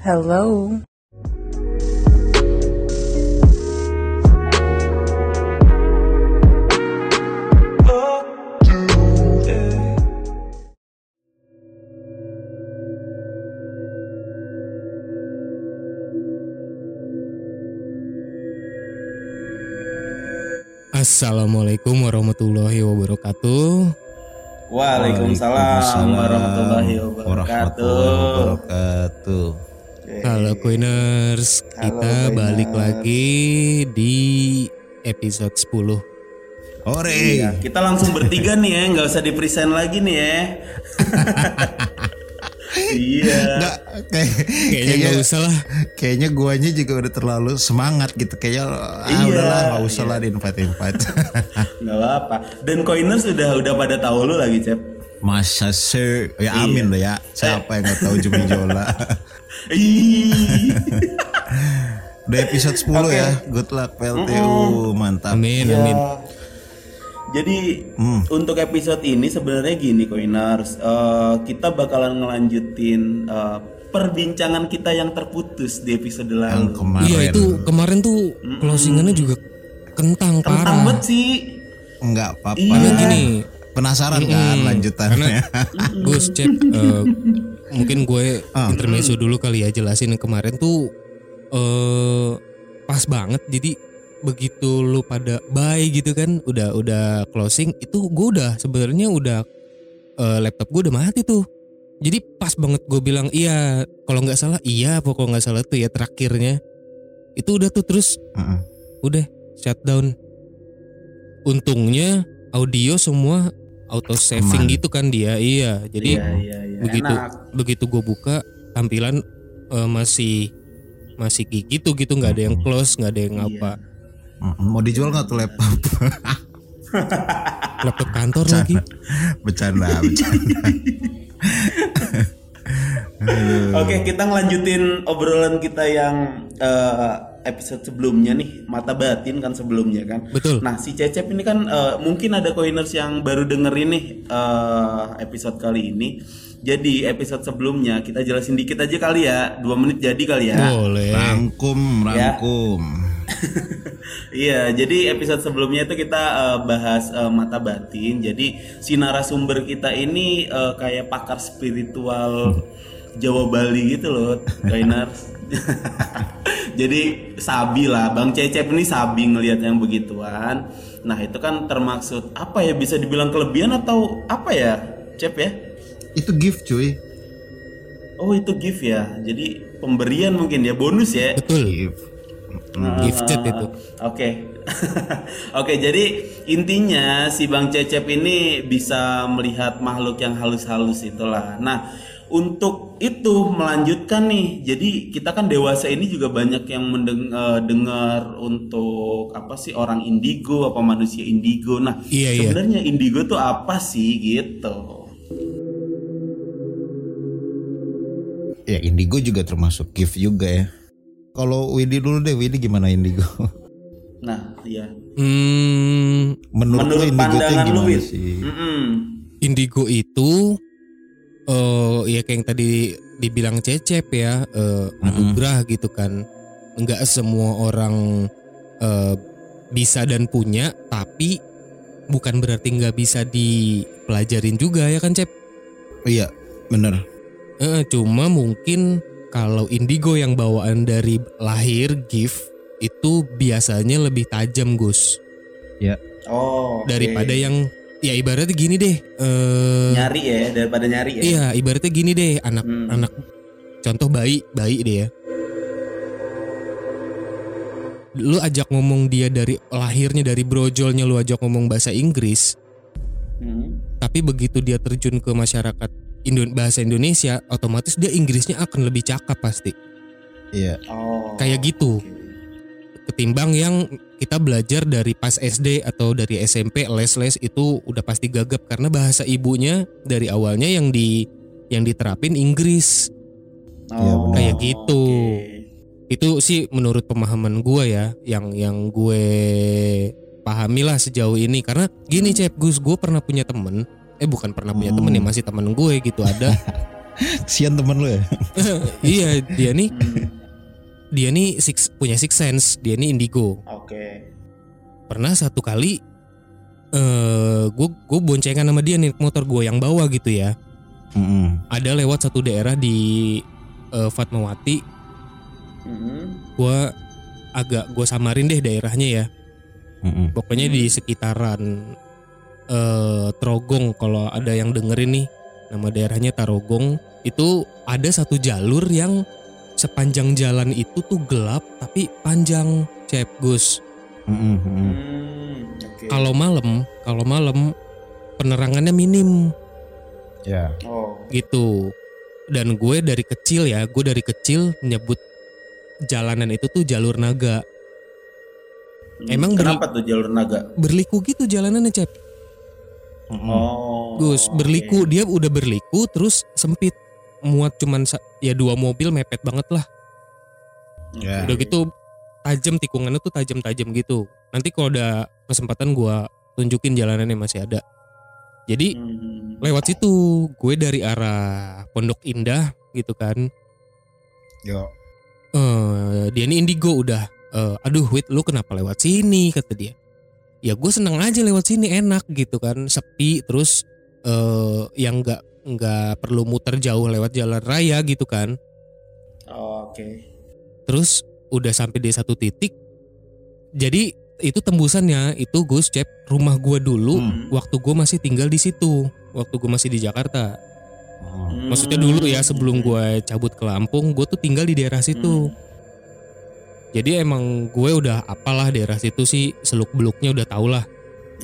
Hello. Assalamualaikum warahmatullahi wabarakatuh. Waalaikumsalam warahmatullahi wabarakatuh. warahmatullahi wabarakatuh. Halo Queeners, kita Queeners. balik lagi di episode 10. Ore. Iya, kita langsung bertiga nih ya, nggak usah di present lagi nih ya. iya. Nggak, kayak, Kayaknya nggak usah lah. Kayaknya guanya juga udah terlalu semangat gitu. Kayaknya ah, Iya, udahlah nggak usah lah di invite invite. Nggak apa. Dan coiners udah udah pada tahu lu lagi, Cep. Masa sih? Ya amin loh ya. Siapa yang nggak tahu Jumi Jola? Ih. udah episode 10 ya. Good luck PLTU. Mantap. Amin, Ya. amin. Jadi untuk episode ini sebenarnya gini coiners, Eh, kita bakalan ngelanjutin eh, perbincangan kita yang terputus di episode Yang lalu. kemarin. Iya itu kemarin tuh closingannya juga kentang Kentang parah. banget sih. Enggak apa-apa. Karena gini, Penasaran kan lanjutannya? Gus cek eh, mungkin gue intermezzo dulu kali ya jelasin kemarin tuh eh pas banget. Jadi begitu lu pada bye gitu kan udah udah closing itu gue udah sebenarnya udah eh, laptop gue udah mati tuh. Jadi pas banget gue bilang iya kalau nggak salah iya kalau nggak salah tuh ya terakhirnya. Itu udah tuh terus Heeh. udah shutdown. Untungnya audio semua auto saving Aman. gitu kan dia iya jadi Iya, iya, iya. begitu Enak. begitu gue buka tampilan eh, masih masih gitu gitu nggak ada yang close nggak ada yang apa Mm, Mau dijual nggak tuh laptop? laptop kantor lagi bercanda, bercanda. Oke, kita ngelanjutin obrolan kita yang eh, episode sebelumnya nih, mata batin kan sebelumnya kan. betul Nah, si Cecep ini kan eh, mungkin ada coiners yang baru dengerin nih eh, episode kali ini. Jadi episode sebelumnya kita jelasin dikit aja kali ya, dua menit jadi kali ya. boleh Rangkum, Ya. rangkum. Iya, jadi episode sebelumnya itu kita eh, bahas eh, mata batin. Jadi si narasumber kita ini eh, kayak pakar spiritual Jawa Bali gitu loh, Kainars. jadi sabi lah, Bang Cecep ini sabi ngelihat yang begituan. Nah itu kan termaksud apa ya bisa dibilang kelebihan atau apa ya, Cep ya? Itu gift cuy. Oh itu gift ya, jadi pemberian mungkin ya bonus ya. betul Gift. gifted itu Oke. Oke, jadi intinya si Bang Cecep ini bisa melihat makhluk yang halus-halus itulah. Nah, untuk itu melanjutkan nih. Jadi kita kan dewasa ini juga banyak yang mendengar untuk apa sih orang indigo apa manusia indigo. Nah, Iya, iya. sebenarnya indigo tuh apa sih gitu? Ya indigo juga termasuk gift juga ya. Kalau Widi dulu deh, Widi gimana indigo? Nah, iya. hmm, Menurut, Menurut lu pandangan lu, sih? Mm-mm. indigo itu eh ya kayak yang tadi dibilang cecep ya eh, anugerah gitu kan. Nggak semua orang eh, bisa dan punya tapi bukan berarti nggak bisa dipelajarin juga ya kan cep? Iya, bener. Eh, cuma mungkin kalau indigo yang bawaan dari lahir gift itu biasanya lebih tajam Gus. Oh, oke. daripada yang ya ibaratnya gini deh eh nyari ya daripada nyari ya. Iya, ibaratnya gini deh, anak Hmm. anak contoh bayi, bayi deh ya. Lu ajak ngomong dia dari lahirnya dari brojolnya lu ajak ngomong bahasa Inggris, Hmm. tapi begitu dia terjun ke masyarakat Indo bahasa Indonesia, otomatis dia Inggrisnya akan lebih cakap pasti. Iya. Oh. Kayak gitu. Ketimbang yang kita belajar dari pas SD atau dari SMP les-les itu udah pasti gagap karena bahasa ibunya dari awalnya yang di yang diterapin Inggris. Iya, Oh, benar. Kayak gitu. oke. Itu sih menurut pemahaman gue ya, yang yang gue pahami lah sejauh ini. Karena gini cep, Gus, gue pernah punya temen, eh bukan pernah punya temen ya masih temen gue gitu ada Sian temen lu ya. iya dia nih dia nih six, punya six sense dia nih indigo Oke. pernah satu kali eh gue gue boncengan sama dia nih motor gue yang bawa gitu ya Mm-mm. ada lewat satu daerah di eh, Fatmawati Mm-mm. gue agak gue samarin deh daerahnya ya Mm-mm. pokoknya di sekitaran eh Trogong kalau ada yang dengerin nih nama daerahnya Tarogong itu ada satu jalur yang sepanjang jalan itu tuh gelap tapi panjang cep Gus. Mm-mm. Hmm, Oke. kalau malam kalau malam penerangannya minim Ya. Oh. gitu dan gue dari kecil ya gue dari kecil menyebut jalanan itu tuh jalur naga Hmm, Emang ber- kenapa tuh jalur naga? berliku gitu jalanannya cep. Oh. Gus berliku dia udah berliku terus sempit muat cuman ya dua mobil mepet banget lah. Ya. udah gitu tajam tikungannya tuh tajam-tajam gitu nanti kalau ada kesempatan gua tunjukin jalanannya masih ada jadi Hmm. lewat situ gue dari arah Pondok Indah gitu kan Yo. eh dia ini indigo udah eh, aduh wait lu kenapa lewat sini kata dia ya gue seneng aja lewat sini enak gitu kan sepi terus eh yang nggak nggak perlu muter jauh lewat jalan raya gitu kan Oh, Oke. terus udah sampai di satu titik jadi itu tembusannya itu Gus Cep rumah gua dulu Hmm. waktu gua masih tinggal di situ waktu gua masih di Jakarta. Hmm. maksudnya dulu ya sebelum gua cabut ke Lampung gue tuh tinggal di daerah situ jadi emang gue udah apalah daerah situ sih seluk beluknya udah tau lah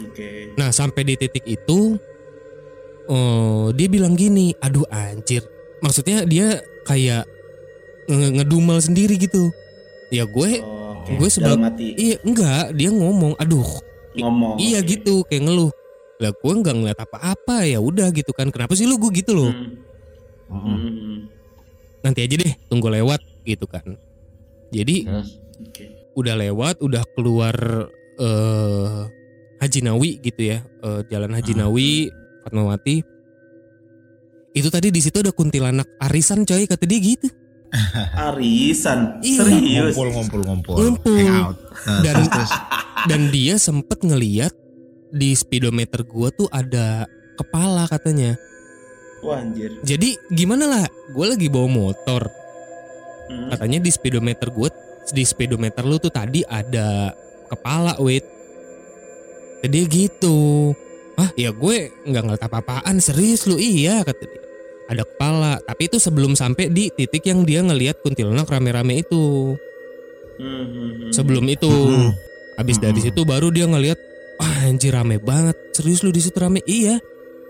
Oke. nah sampai di titik itu oh dia bilang gini aduh anjir maksudnya dia kayak nge- ngedumel sendiri gitu ya gue Oh, gue Dalam sebab hati iya enggak dia ngomong aduh ngomong. iya oke. gitu kayak ngeluh lah gue nggak ngeliat apa-apa ya udah gitu kan kenapa sih lu gue gitu loh Hmm. Hmm. nanti aja deh tunggu lewat gitu kan jadi Terus? Oke. udah lewat udah keluar eh Haji Nawi gitu ya eh, jalan Haji Ah. Nawi Fatmawati itu tadi di situ ada kuntilanak arisan coy kata dia gitu Arisan. Iya. Serius. Ngumpul ngumpul ngumpul. Ngumpul. Hangout. Nah, Dan- terus, terus. dan dia sempet ngeliat di speedometer gua tuh ada kepala katanya Wah anjir. jadi gimana lah gue lagi bawa motor Hmm. katanya di speedometer gue di speedometer lu tuh tadi ada kepala wait dia gitu ah ya gue nggak ngeliat apa-apaan serius lu? Iya kata dia. Ada kepala. Tapi itu sebelum sampai di titik yang dia ngelihat kuntilanak rame-rame itu. Hmm, hmm, hmm. sebelum itu. Habis dari situ baru dia ngelihat wah anjir rame banget. Serius lu di situ rame? Iya.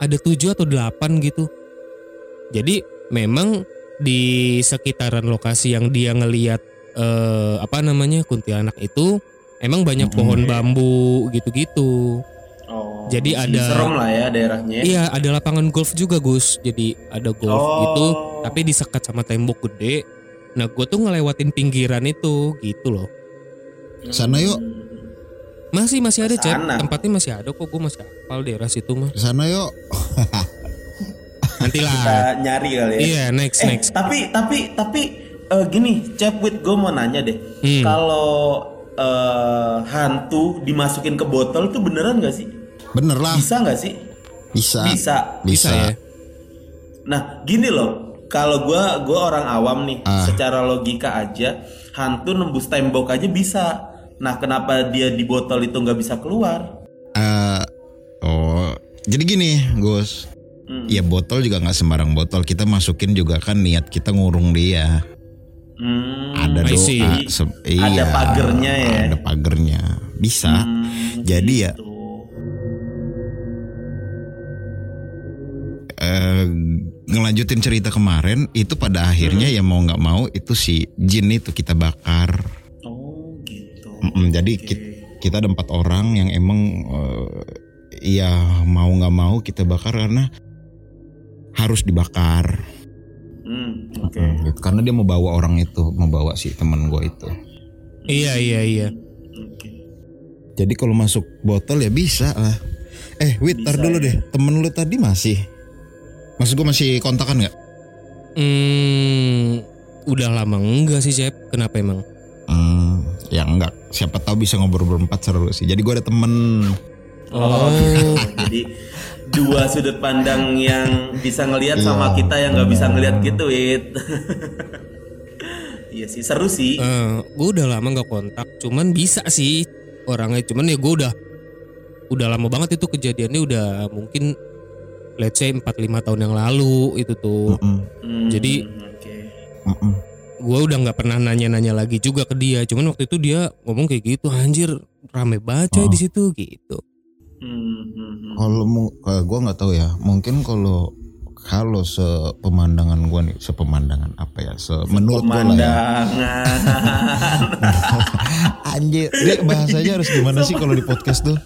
Ada tujuh atau delapan gitu. Jadi memang di sekitaran lokasi yang dia ngelihat eh, apa namanya kuntilanak itu emang banyak pohon bambu gitu-gitu Oh, Jadi ada- serem lah ya daerahnya. iya ada lapangan golf juga Gus jadi ada golf Oh. gitu tapi disekat sama tembok gede nah gue tuh ngelewatin pinggiran itu gitu loh Sana yuk. masih masih ada cep Sana. tempatnya masih ada kok gue masih hafal daerah situ mah Sana yuk. nanti Kita lah nyari kali ya. iya next Eh, next tapi tapi tapi eh, gini, Cep Wit gue mau nanya deh. Hmm. Kalau eh, hantu dimasukin ke botol itu beneran gak sih? Bener lah. Bisa nggak sih? Bisa. Bisa. bisa ya Nah, gini loh. Kalau gua gua orang awam nih, Ah. secara logika aja, hantu nembus tembok aja bisa. Nah, kenapa dia di botol itu nggak bisa keluar? Eh, oh, jadi gini, Gus. Hmm. Ya botol juga nggak sembarang botol. Kita masukin juga kan niat kita ngurung dia. Hmm, Ada doa. se- Ada iya, pagernya ya? Ada pagernya. Bisa. hmm, Jadi ya eh, ngelanjutin cerita kemarin itu pada akhirnya Hmm. ya mau nggak mau itu si jin itu kita bakar. Oh, gitu. Mm-mm, jadi Oke. ki- kita ada empat orang yang emang eh, ya mau nggak mau kita bakar karena harus dibakar. Hmm, oke. Mm, gitu. Karena dia mau bawa orang itu, mau bawa si teman gue itu. iya iya iya Oke. Jadi kalau masuk botol ya bisa lah. Eh, Wit, tar dulu ya. deh. Temen lu tadi masih, maksud gue masih kontakan nggak? Hmm, udah lama enggak sih Cep? Kenapa emang? Hmm, ya enggak. Siapa tahu bisa ngobrol berempat seru sih. Jadi gue ada temen. Oh, jadi dua sudut pandang yang bisa ngelihat sama kita yang nggak bisa ngelihat gitu, Wit. Iya sih, seru sih. Eh, gue udah lama nggak kontak, cuman bisa sih orangnya. Cuman ya gue udah udah lama banget itu kejadiannya udah mungkin let's say 4-5 tahun yang lalu itu tuh. Mm-mm, Hmm, jadi- oke. mm-mm. Gue udah nggak pernah nanya-nanya lagi juga ke dia. Cuman waktu itu dia ngomong kayak gitu, anjir rame banget coy Oh. di situ gitu. Hmm, hmm, hmm. Kalau kalau gue nggak tahu ya. Mungkin kalau kalau sepemandangan gue nih, sepemandangan apa ya? Se menurut gue lah ya. Pemandangan. Anjir, ini bahasanya harus gimana sih kalau di podcast tuh?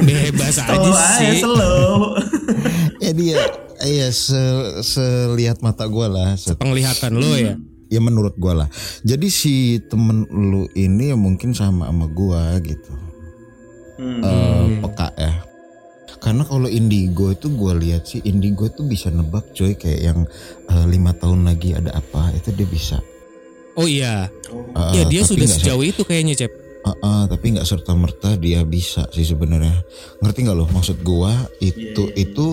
Bebas aja sih. slow. ya dia, iya se selihat mata gue lah. se- Penglihatan lo ya. ya menurut gue lah. Jadi si temen lu ini ya mungkin sama sama gue gitu. Hmm. Eh, peka. Karena kalau indigo itu gue lihat sih indigo itu bisa nebak coy kayak yang eh, lima tahun lagi ada apa itu dia bisa. Oh iya. Eh, ya dia sudah sejauh itu kayaknya Cep. eh, eh, tapi nggak serta merta dia bisa sih sebenarnya. Ngerti nggak lo? Maksud gua itu Iya, iya, itu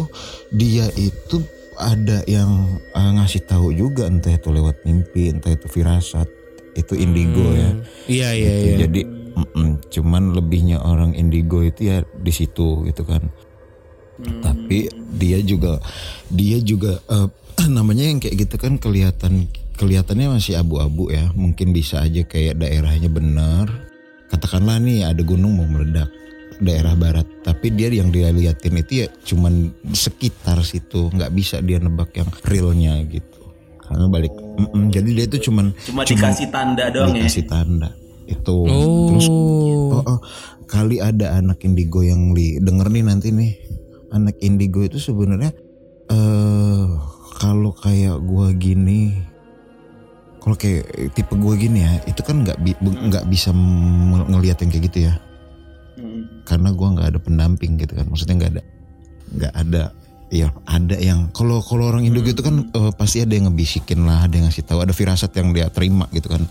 dia itu ada yang eh, ngasih tahu juga entah itu lewat mimpi, entah itu firasat, itu indigo ya. Iya iya Gitu. iya. Jadi mm-mm, cuman lebihnya orang indigo itu ya di situ gitu kan. Hmm. Tapi dia juga dia juga eh, namanya yang kayak gitu kan kelihatan kelihatannya masih abu-abu ya. Mungkin bisa aja kayak daerahnya benar. Katakanlah nih ada gunung mau meledak daerah barat, tapi dia yang dia liatin itu ya cuman sekitar situ, nggak bisa dia nebak yang realnya gitu. Karena balik, mm-mm, jadi dia itu cuman Cuma dikasih tanda doang ya. dikasih tanda itu. Oh. Terus Oh, oh, kali ada anak indigo yang li denger nih nanti nih anak indigo itu sebenarnya eh kalau kayak gua gini kalau kayak tipe gua gini ya itu kan nggak bi- nggak bisa ngelihat yang kayak gitu ya Hmm. karena gua nggak ada pendamping gitu kan maksudnya nggak ada nggak ada ya ada yang kalau kalau orang indigo itu kan eh, pasti ada yang ngebisikin lah ada yang ngasih tahu ada firasat yang dia terima gitu kan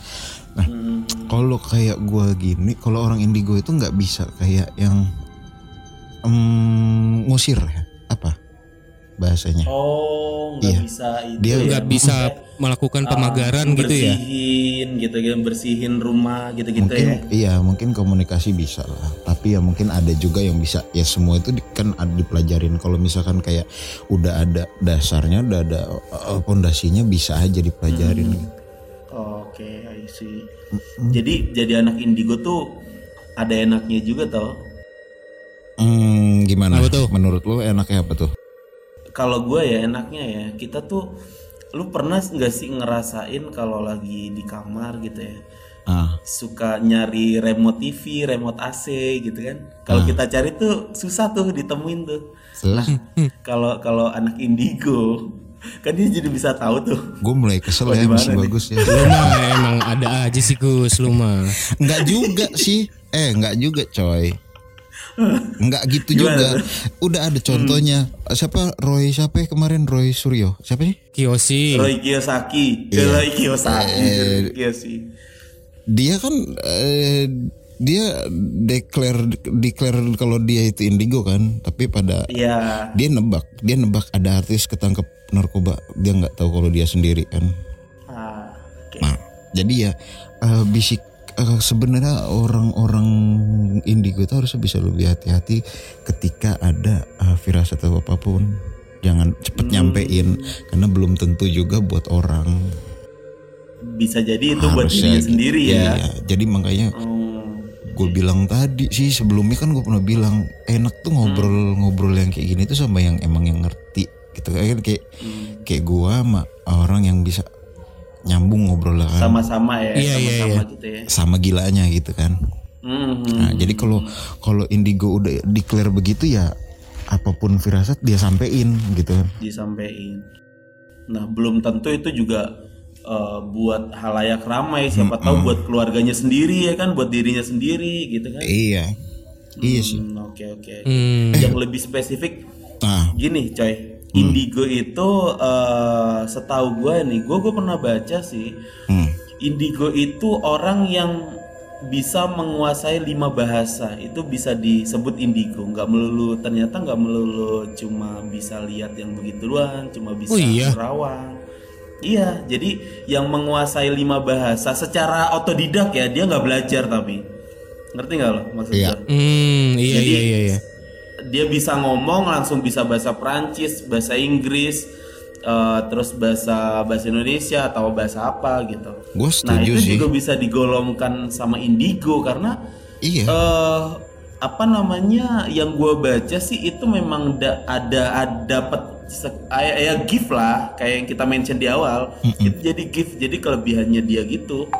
nah Hmm. kalau kayak gua gini kalau orang indigo itu nggak bisa kayak yang ngusir ya apa bahasanya Oh, nggak Iya. bisa itu. Dia ya. Nggak bisa melakukan Ah, pemagaran gitu ya. Bersihin gitu gitu, bersihin rumah gitu-gitu mungkin ya. iya mungkin komunikasi bisa lah tapi ya mungkin ada juga yang bisa ya semua itu kan ada dipelajarin kalau misalkan kayak udah ada dasarnya udah ada eh, pondasinya bisa aja dipelajarin gitu. Oke, I see. Jadi jadi anak indigo tuh ada enaknya juga tau. Hmm, gimana Apa tuh? menurut lo enaknya apa tuh Kalau gue ya enaknya ya kita tuh lu pernah nggak sih ngerasain kalau lagi di kamar gitu ya ah suka nyari remote TV, remote AC gitu kan. Kalau kita cari tuh susah tuh ditemuin tuh. terus Kalau kalau anak indigo kan dia jadi bisa tahu tuh. gue mulai kesel Oh, ya masih nih? bagus ya Lu mah emang ada aja sih Gus lu mah. Enggak juga sih. Eh, enggak juga, coy. Enggak gitu Gimana juga. Udah ada contohnya. Siapa Roy siapa ya kemarin Roy Suryo? Siapa sih? Kiyoshi. Roy Kiyosaki, Iya. Roy Kiyosaki, Eh, Kiyoshi. Dia kan eh, dia declare declare kalau dia itu indigo kan, tapi pada Iya. dia nebak, dia nebak ada artis ketangkep narkoba, dia nggak tahu kalau dia sendiri kan. Ah, oke. Nah, jadi ya eh, bisik eh, sebenarnya orang-orang indigo itu harus bisa lebih hati-hati ketika ada eh, firasat atau apa pun. Jangan cepet nyampein karena belum tentu juga buat orang. Bisa jadi itu buat Harusnya dirinya gitu. sendiri ya. Iya, jadi makanya Hmm. gue bilang tadi sih sebelumnya kan gue pernah bilang enak tuh ngobrol-ngobrol yang kayak gini tuh sama yang emang yang ngerti gitu kan kayak Hmm. kayak gue sama orang yang bisa nyambung ngobrol lah kan Sama-sama ya, Iya, iya, sama-sama iya. gitu ya. sama gilanya gitu kan. Hmm. Nah, jadi kalau kalau indigo udah declare begitu ya apa pun firasat dia sampein gitu disampaikan. Nah, belum tentu itu juga eh, buat halayak ramai, siapa tahu buat keluarganya sendiri ya kan, buat dirinya sendiri gitu kan. Iya. Iya sih. Hmm, Oke oke. Hmm. Yang lebih spesifik Nah, gini coy, Indigo itu eh, setahu gue nih, gue gue pernah baca sih. Hmm. Indigo itu orang yang bisa menguasai lima bahasa itu bisa disebut indigo nggak melulu ternyata nggak melulu cuma bisa lihat yang begitu doang cuma bisa Oh, iya? merawang iya jadi yang menguasai lima bahasa secara otodidak ya dia nggak belajar tapi ngerti nggak lo maksud Iya. Hmm, iya Jadi- iya iya iya. Dia bisa ngomong langsung bisa bahasa Prancis, bahasa Inggris, eh, terus bahasa bahasa Indonesia atau bahasa apa gitu. Gue Nah setuju itu sih. juga bisa digolongkan sama indigo karena Iya. eh apa namanya yang gue baca sih itu memang da- ada ada dapat kayak ya gift lah kayak yang kita mention di awal itu jadi gift jadi kelebihannya dia gitu.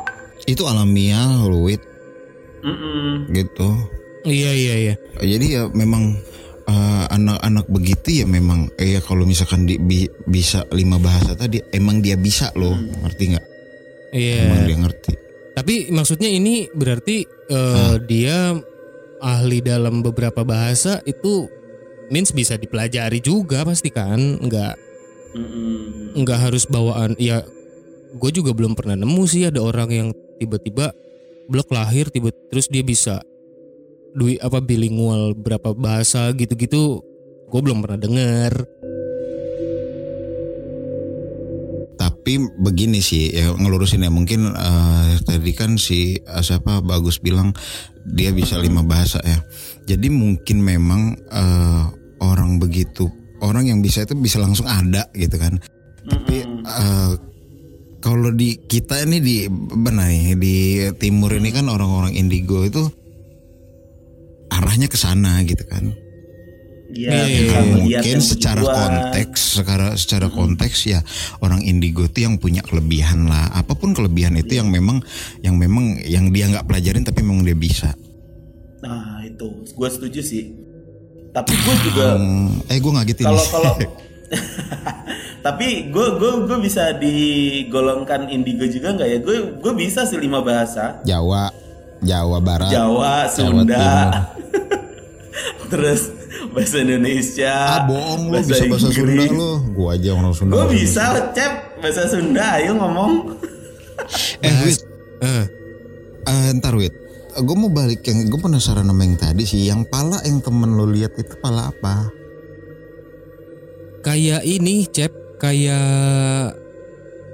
Itu alamiah loh, Wit. Mm-mm. gitu. Iya iya iya. Jadi ya memang eh, anak-anak begitu ya memang eh, ya kalau misalkan di, bi- bisa lima bahasa tadi emang dia bisa loh, ngerti nggak? Iya. Emang dia ngerti. Tapi maksudnya ini berarti eh, dia ahli dalam beberapa bahasa itu means bisa dipelajari juga pasti kan? Enggak nggak harus bawaan ya gue juga belum pernah nemu sih ada orang yang tiba-tiba blok lahir tiba terus dia bisa duit apa bilingual berapa bahasa gitu-gitu gue belum pernah denger Tapi begini sih ya ngelurusin ya mungkin eh, tadi kan si eh, siapa bagus bilang dia bisa lima bahasa ya. Jadi mungkin memang eh, orang begitu orang yang bisa itu bisa langsung ada gitu kan. Tapi eh, kalau di kita ini di benar nih di timur ini kan orang-orang indigo itu arahnya ke sana gitu kan. Iya, Iya, bisa iya, mungkin secara begituan. konteks secara secara konteks ya orang indigo itu yang punya kelebihan lah apa pun kelebihan itu yang memang yang memang yang dia nggak pelajarin tapi memang dia bisa Nah itu, gue setuju sih. Tapi gue juga Hmm, eh gue ngagetin kalau kalau tapi gue gue gue bisa digolongkan indigo juga nggak ya? Gue gue bisa sih lima bahasa. Jawa Jawa Barat. Jawa, Sunda, terus bahasa Indonesia. ah bohong lu bisa bahasa Sunda lu. Gue aja orang Sunda Gue bahasa bisa, cep. Bahasa Sunda. Ayo ngomong. Eh wait Eh, eh, ntar wait gue mau balik yang gue penasaran sama yang tadi sih. Yang pala yang temen lo lihat itu pala apa? Kayak ini cep. Kayak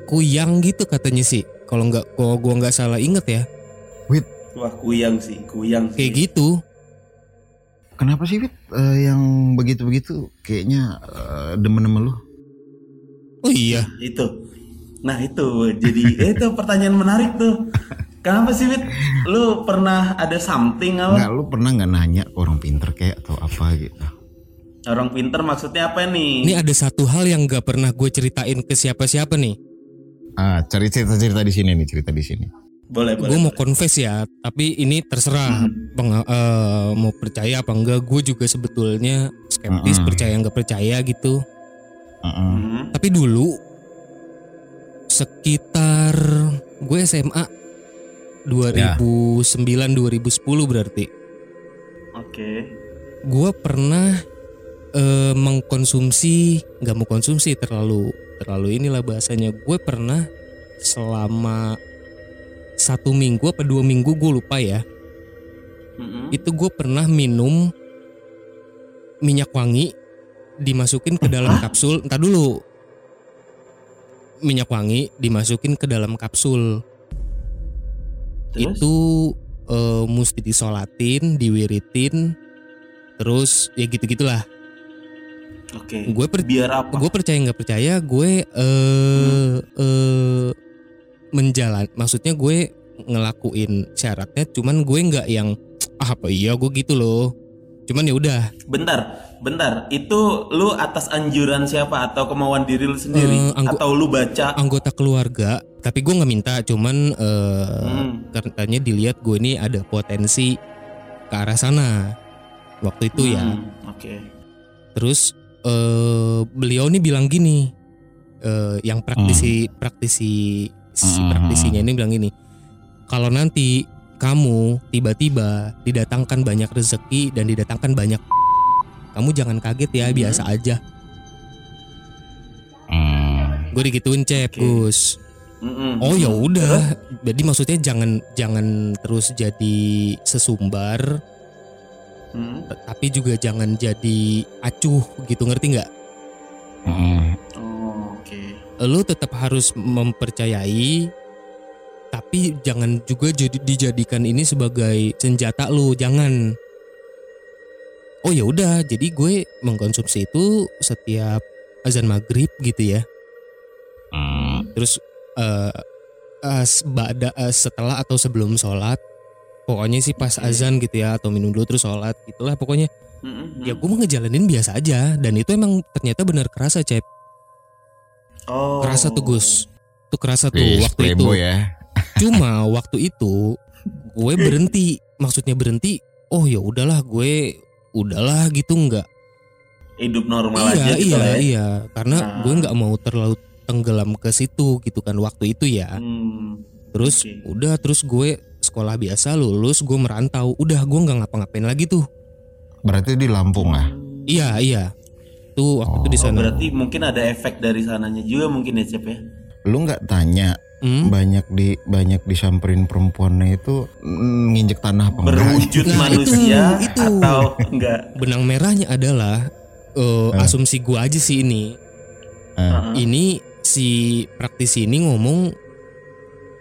kuyang gitu katanya sih. Kalau nggak kalau gua nggak salah inget ya Wah kuyang sih, kuyang sih. kayak gitu kenapa sih wait Eh, yang begitu-begitu kayaknya eh, demen-demen lu oh iya Itu. Nah itu jadi eh, itu pertanyaan menarik tuh. Kenapa sih Wit? Lu pernah ada something apa? Enggak, lu pernah nggak nanya ke orang pinter kayak atau apa gitu? Orang pinter maksudnya apa nih? ini ada satu hal yang nggak pernah gue ceritain ke siapa-siapa nih Ah, cari cerita-cerita di sini nih, cerita di sini. Boleh boleh. gue mau confess ya tapi ini terserah Peng- eh, mau percaya apa enggak gue juga sebetulnya skeptis Mm-mm. percaya nggak percaya gitu Heeh. Hmm, tapi dulu sekitar gue SMA 2009 2010 berarti Oke. gue pernah eh, mengkonsumsi nggak mau konsumsi terlalu terlalu inilah bahasanya gue pernah selama satu minggu apa dua minggu gue lupa ya Mm-mm. itu gue pernah minum minyak wangi dimasukin ke dalam kapsul entar dulu minyak wangi dimasukin ke dalam kapsul Terus? itu eh, mesti disolatin diwiritin terus ya gitu gitulah Oke. gue per- Biar apa? gue percaya nggak percaya gue eh eh menjalan maksudnya gue ngelakuin syaratnya cuman gue nggak yang ah apa iya gue gitu loh cuman ya udah Bentar, bentar. Itu lu atas anjuran siapa atau kemauan diri lu sendiri anggo- atau lu baca? anggota keluarga tapi gue nggak minta cuman eh Hmm. katanya dilihat gue ini ada potensi ke arah sana waktu itu ya Hmm, Oke. terus eh beliau nih bilang gini eh yang praktisi praktisi si Hmm. praktisinya ini bilang gini kalau nanti kamu tiba-tiba didatangkan banyak rezeki dan didatangkan banyak kamu jangan kaget ya Hmm. biasa aja gue digituin cep Oke. Gus Mm-mm. oh ya udah jadi maksudnya jangan jangan terus jadi sesumbar Mm. t- tapi juga jangan jadi acuh gitu ngerti nggak Mm. Lu tetap harus mempercayai tapi jangan juga jadi dijadikan ini sebagai senjata lu jangan. Oh ya udah jadi gue mengkonsumsi itu setiap azan maghrib gitu ya. Mm. terus eh eh, bada eh, setelah atau sebelum sholat pokoknya sih pas azan gitu ya atau minum dulu terus sholat gitulah pokoknya. Mm-mm. ya gue mau ngejalanin biasa aja dan itu emang ternyata benar kerasa cep Oh. kerasa tuh Gus tuh kerasa tuh Wih, waktu itu ya. cuma waktu itu gue berhenti maksudnya berhenti oh ya udahlah gue udahlah gitu nggak Hidup normal iya aja gitu iya lah ya. iya karena Ah. gue nggak mau terlalu tenggelam ke situ gitu kan waktu itu ya Hmm. terus Oke. udah terus gue sekolah biasa lulus gue merantau udah gue nggak ngapa-ngapain lagi tuh Berarti di Lampung lah. iya iya tuh waktu itu di Oh, sana berarti mungkin ada efek dari sananya juga mungkin ya Cep ya. Lu nggak tanya Hmm? banyak di banyak disamperin perempuannya itu nginjek tanah apa enggak? Berwujud Nah, manusia itu, itu. atau enggak? benang merahnya adalah eh, Eh. asumsi gue aja sih ini Heeh. ini si praktisi ini ngomong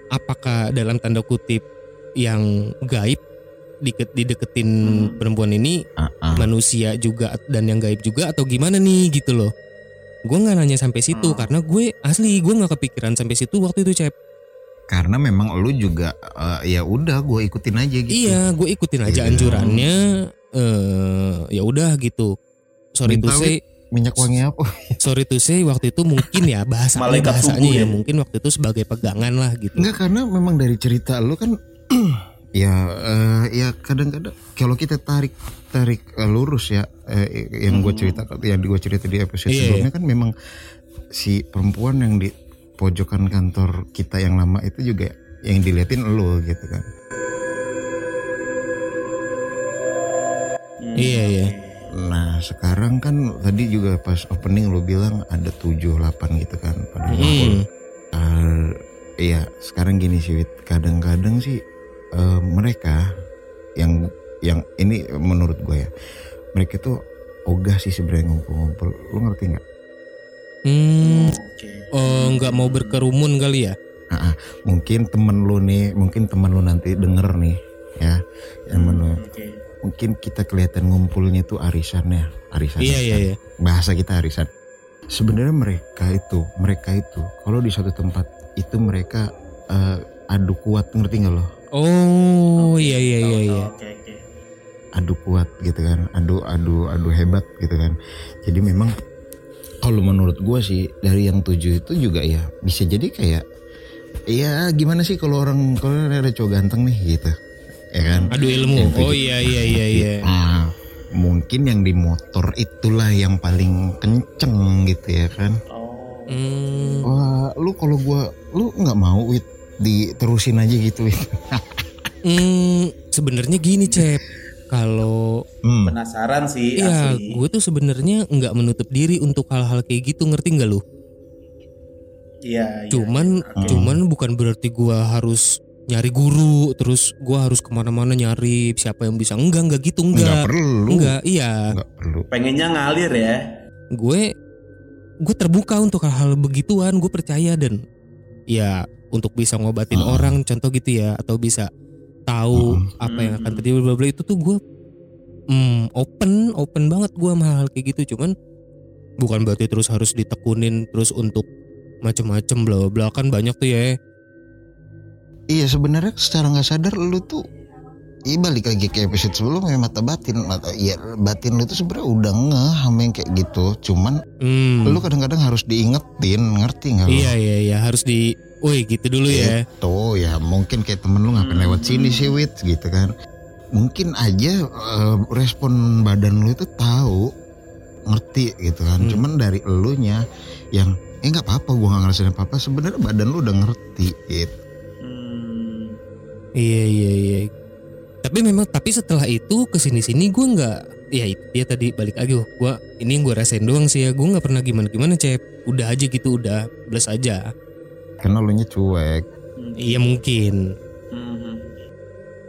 apakah dalam tanda kutip yang gaib diket, dideketin Hmm. perempuan ini ah, ah. manusia juga dan yang gaib juga atau gimana nih gitu loh gue nggak nanya sampai situ Hmm. karena gue asli gue nggak kepikiran sampai situ waktu itu cep Karena memang lu juga eh, ya udah gue ikutin aja gitu. iya gue ikutin aja Iya. anjurannya eh ya udah gitu sorry to Minta say Minyak wangi apa? sorry to say waktu itu mungkin ya Malaikat bahasanya ya ya? mungkin waktu itu sebagai pegangan lah gitu Enggak karena memang dari cerita lu kan ya eh, ya kadang-kadang kalau kita tarik tarik eh, lurus ya eh, yang gue Hmm. cerita yang gue cerita di episode Iya, sebelumnya kan memang si perempuan yang di pojokan kantor kita yang lama itu juga yang diliatin lo gitu kan. Hmm, Iya, iya. oke. Nah sekarang kan tadi juga pas opening lo bilang ada 7 8 gitu kan pada. Hmm. Eh, iya sekarang gini sih kadang-kadang sih eh, mereka yang yang ini menurut gue ya mereka tuh ogah sih sebenarnya ngumpul-ngumpul. Lu ngerti nggak? Hmm, Oke. oh, nggak mau berkerumun kali ya? mungkin temen lu nih mungkin temen lu nanti denger nih ya. Yang lu. Oke. mungkin kita kelihatan ngumpulnya tuh arisannya arisan Iya iya iya. bahasa kita arisan. Sebenarnya mereka itu mereka itu kalau di suatu tempat itu mereka eh, adu kuat ngerti nggak lo Oh iya iya iya iya. Oke adu kuat gitu kan adu adu adu hebat gitu kan jadi memang kalau menurut gue sih dari yang tujuh itu juga ya bisa jadi kayak ya gimana sih kalau orang kalau ada cowok ganteng nih gitu ya kan Adu ilmu. Yang Oh iya iya iya iya. Ah, mungkin yang di motor itulah yang paling kenceng gitu ya kan Oh. Hmm. wah lu kalau gua lu nggak mau wit diterusin aja gitu Hmm, sebenarnya gini cep. Kalau hmm. Penasaran sih iya, gue tuh sebenarnya nggak menutup diri untuk hal-hal kayak gitu, ngerti nggak lu? Iya. iya, Cuman, iya. Oke. cuman bukan berarti gue harus nyari guru, terus gue harus ke mana-mana nyari siapa yang bisa. Enggak, enggak gitu, nggak enggak. perlu Enggak, iya. nggak perlu pengennya ngalir ya. gue gue terbuka untuk hal-hal begituan gue percaya dan ya untuk bisa ngobatin Ah. orang contoh gitu ya atau bisa tahu Mm. apa yang akan Mm. terjadi bla bla itu tuh gue hmm, open open banget gue sama hal kayak gitu cuman bukan berarti terus harus ditekunin terus untuk macem-macem bla bla kan banyak tuh ya Iya sebenarnya secara nggak sadar lu tuh Iya balik lagi ke episode sebelumnya mata batin mata ya batin lu tuh sebenarnya udah ngeh sama yang kayak gitu cuman hmm. lu kadang-kadang harus diingetin ngerti nggak iya iya iya harus di woi gitu dulu ya. Tuh ya. Mungkin kayak temen lu ngapain lewat sini sih wit gitu kan. Mungkin aja eh, respon badan lu itu tahu ngerti gitu kan. Hmm. cuman dari elunya yang eh nggak apa-apa gua nggak ngerasain apa-apa. Sebenarnya badan lu udah ngerti gitu. Hmm. Iya iya iya. Tapi memang tapi setelah itu ke sini sini gue nggak ya itu dia tadi balik lagi gua ini yang gua rasain doang sih ya. Gua nggak pernah gimana gimana cep. Udah aja gitu udah bless aja Karena lu nya cuek. iya mungkin.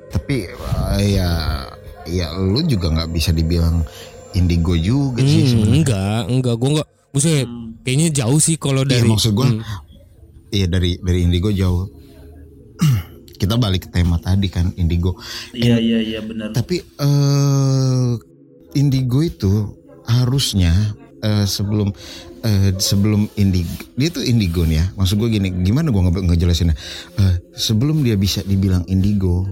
Tapi uh, ya ya lu juga nggak bisa dibilang indigo juga sih Hmm, sebenarnya. enggak enggak gua enggak buset Hmm. kayaknya jauh sih kalau Iya dari maksud gua Hmm. iya dari dari indigo jauh. Kita balik ke tema tadi kan indigo. Iya iya iya benar. Tapi eh indigo itu harusnya eh, sebelum eh, sebelum indigo dia tuh indigo nih ya. Maksud gue gini, gimana gue nge ngejelasinnya? Eh, sebelum dia bisa dibilang indigo,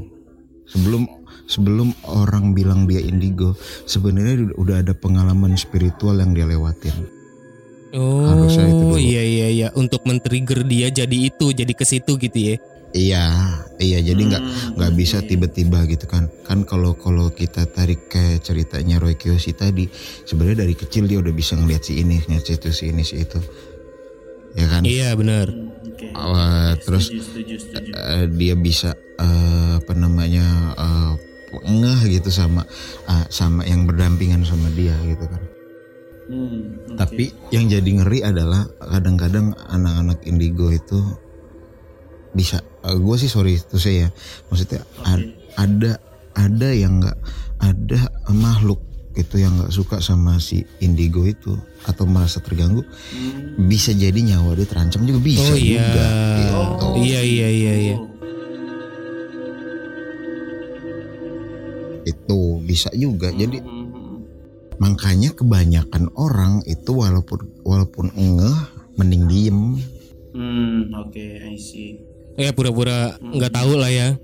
sebelum sebelum orang bilang dia indigo, sebenarnya udah- udah ada pengalaman spiritual yang dia lewatin. oh harusnya itu dulu. iya iya iya untuk men-trigger dia jadi itu jadi ke situ gitu ya Iya, iya. Jadi nggak Hmm, nggak bisa tiba-tiba gitu kan kan kalau kalau kita tarik ke ceritanya Roy Kiyoshi tadi sebenarnya dari kecil dia udah bisa ngeliat si ini ngeliat si itu si ini si itu ya kan iya benar Hmm, Oke. Uh, terus Setuju setuju setuju. eh, dia bisa eh, apa namanya eh, ngeh gitu sama ah, sama yang berdampingan sama dia gitu kan Hmm, oke. tapi yang jadi ngeri adalah kadang-kadang anak-anak indigo itu bisa gue sih sorry itu saya ya maksudnya ad- ada ada yang nggak ada makhluk gitu yang nggak suka sama si indigo itu atau merasa terganggu Hmm. bisa jadi nyawa dia terancam juga bisa oh iya juga gitu. iya iya iya iya Oh, itu bisa juga jadi hmm, makanya kebanyakan orang itu walaupun walaupun ngeh mending diem Hmm, oke, I see. Ya pura-pura nggak tahu lah ya.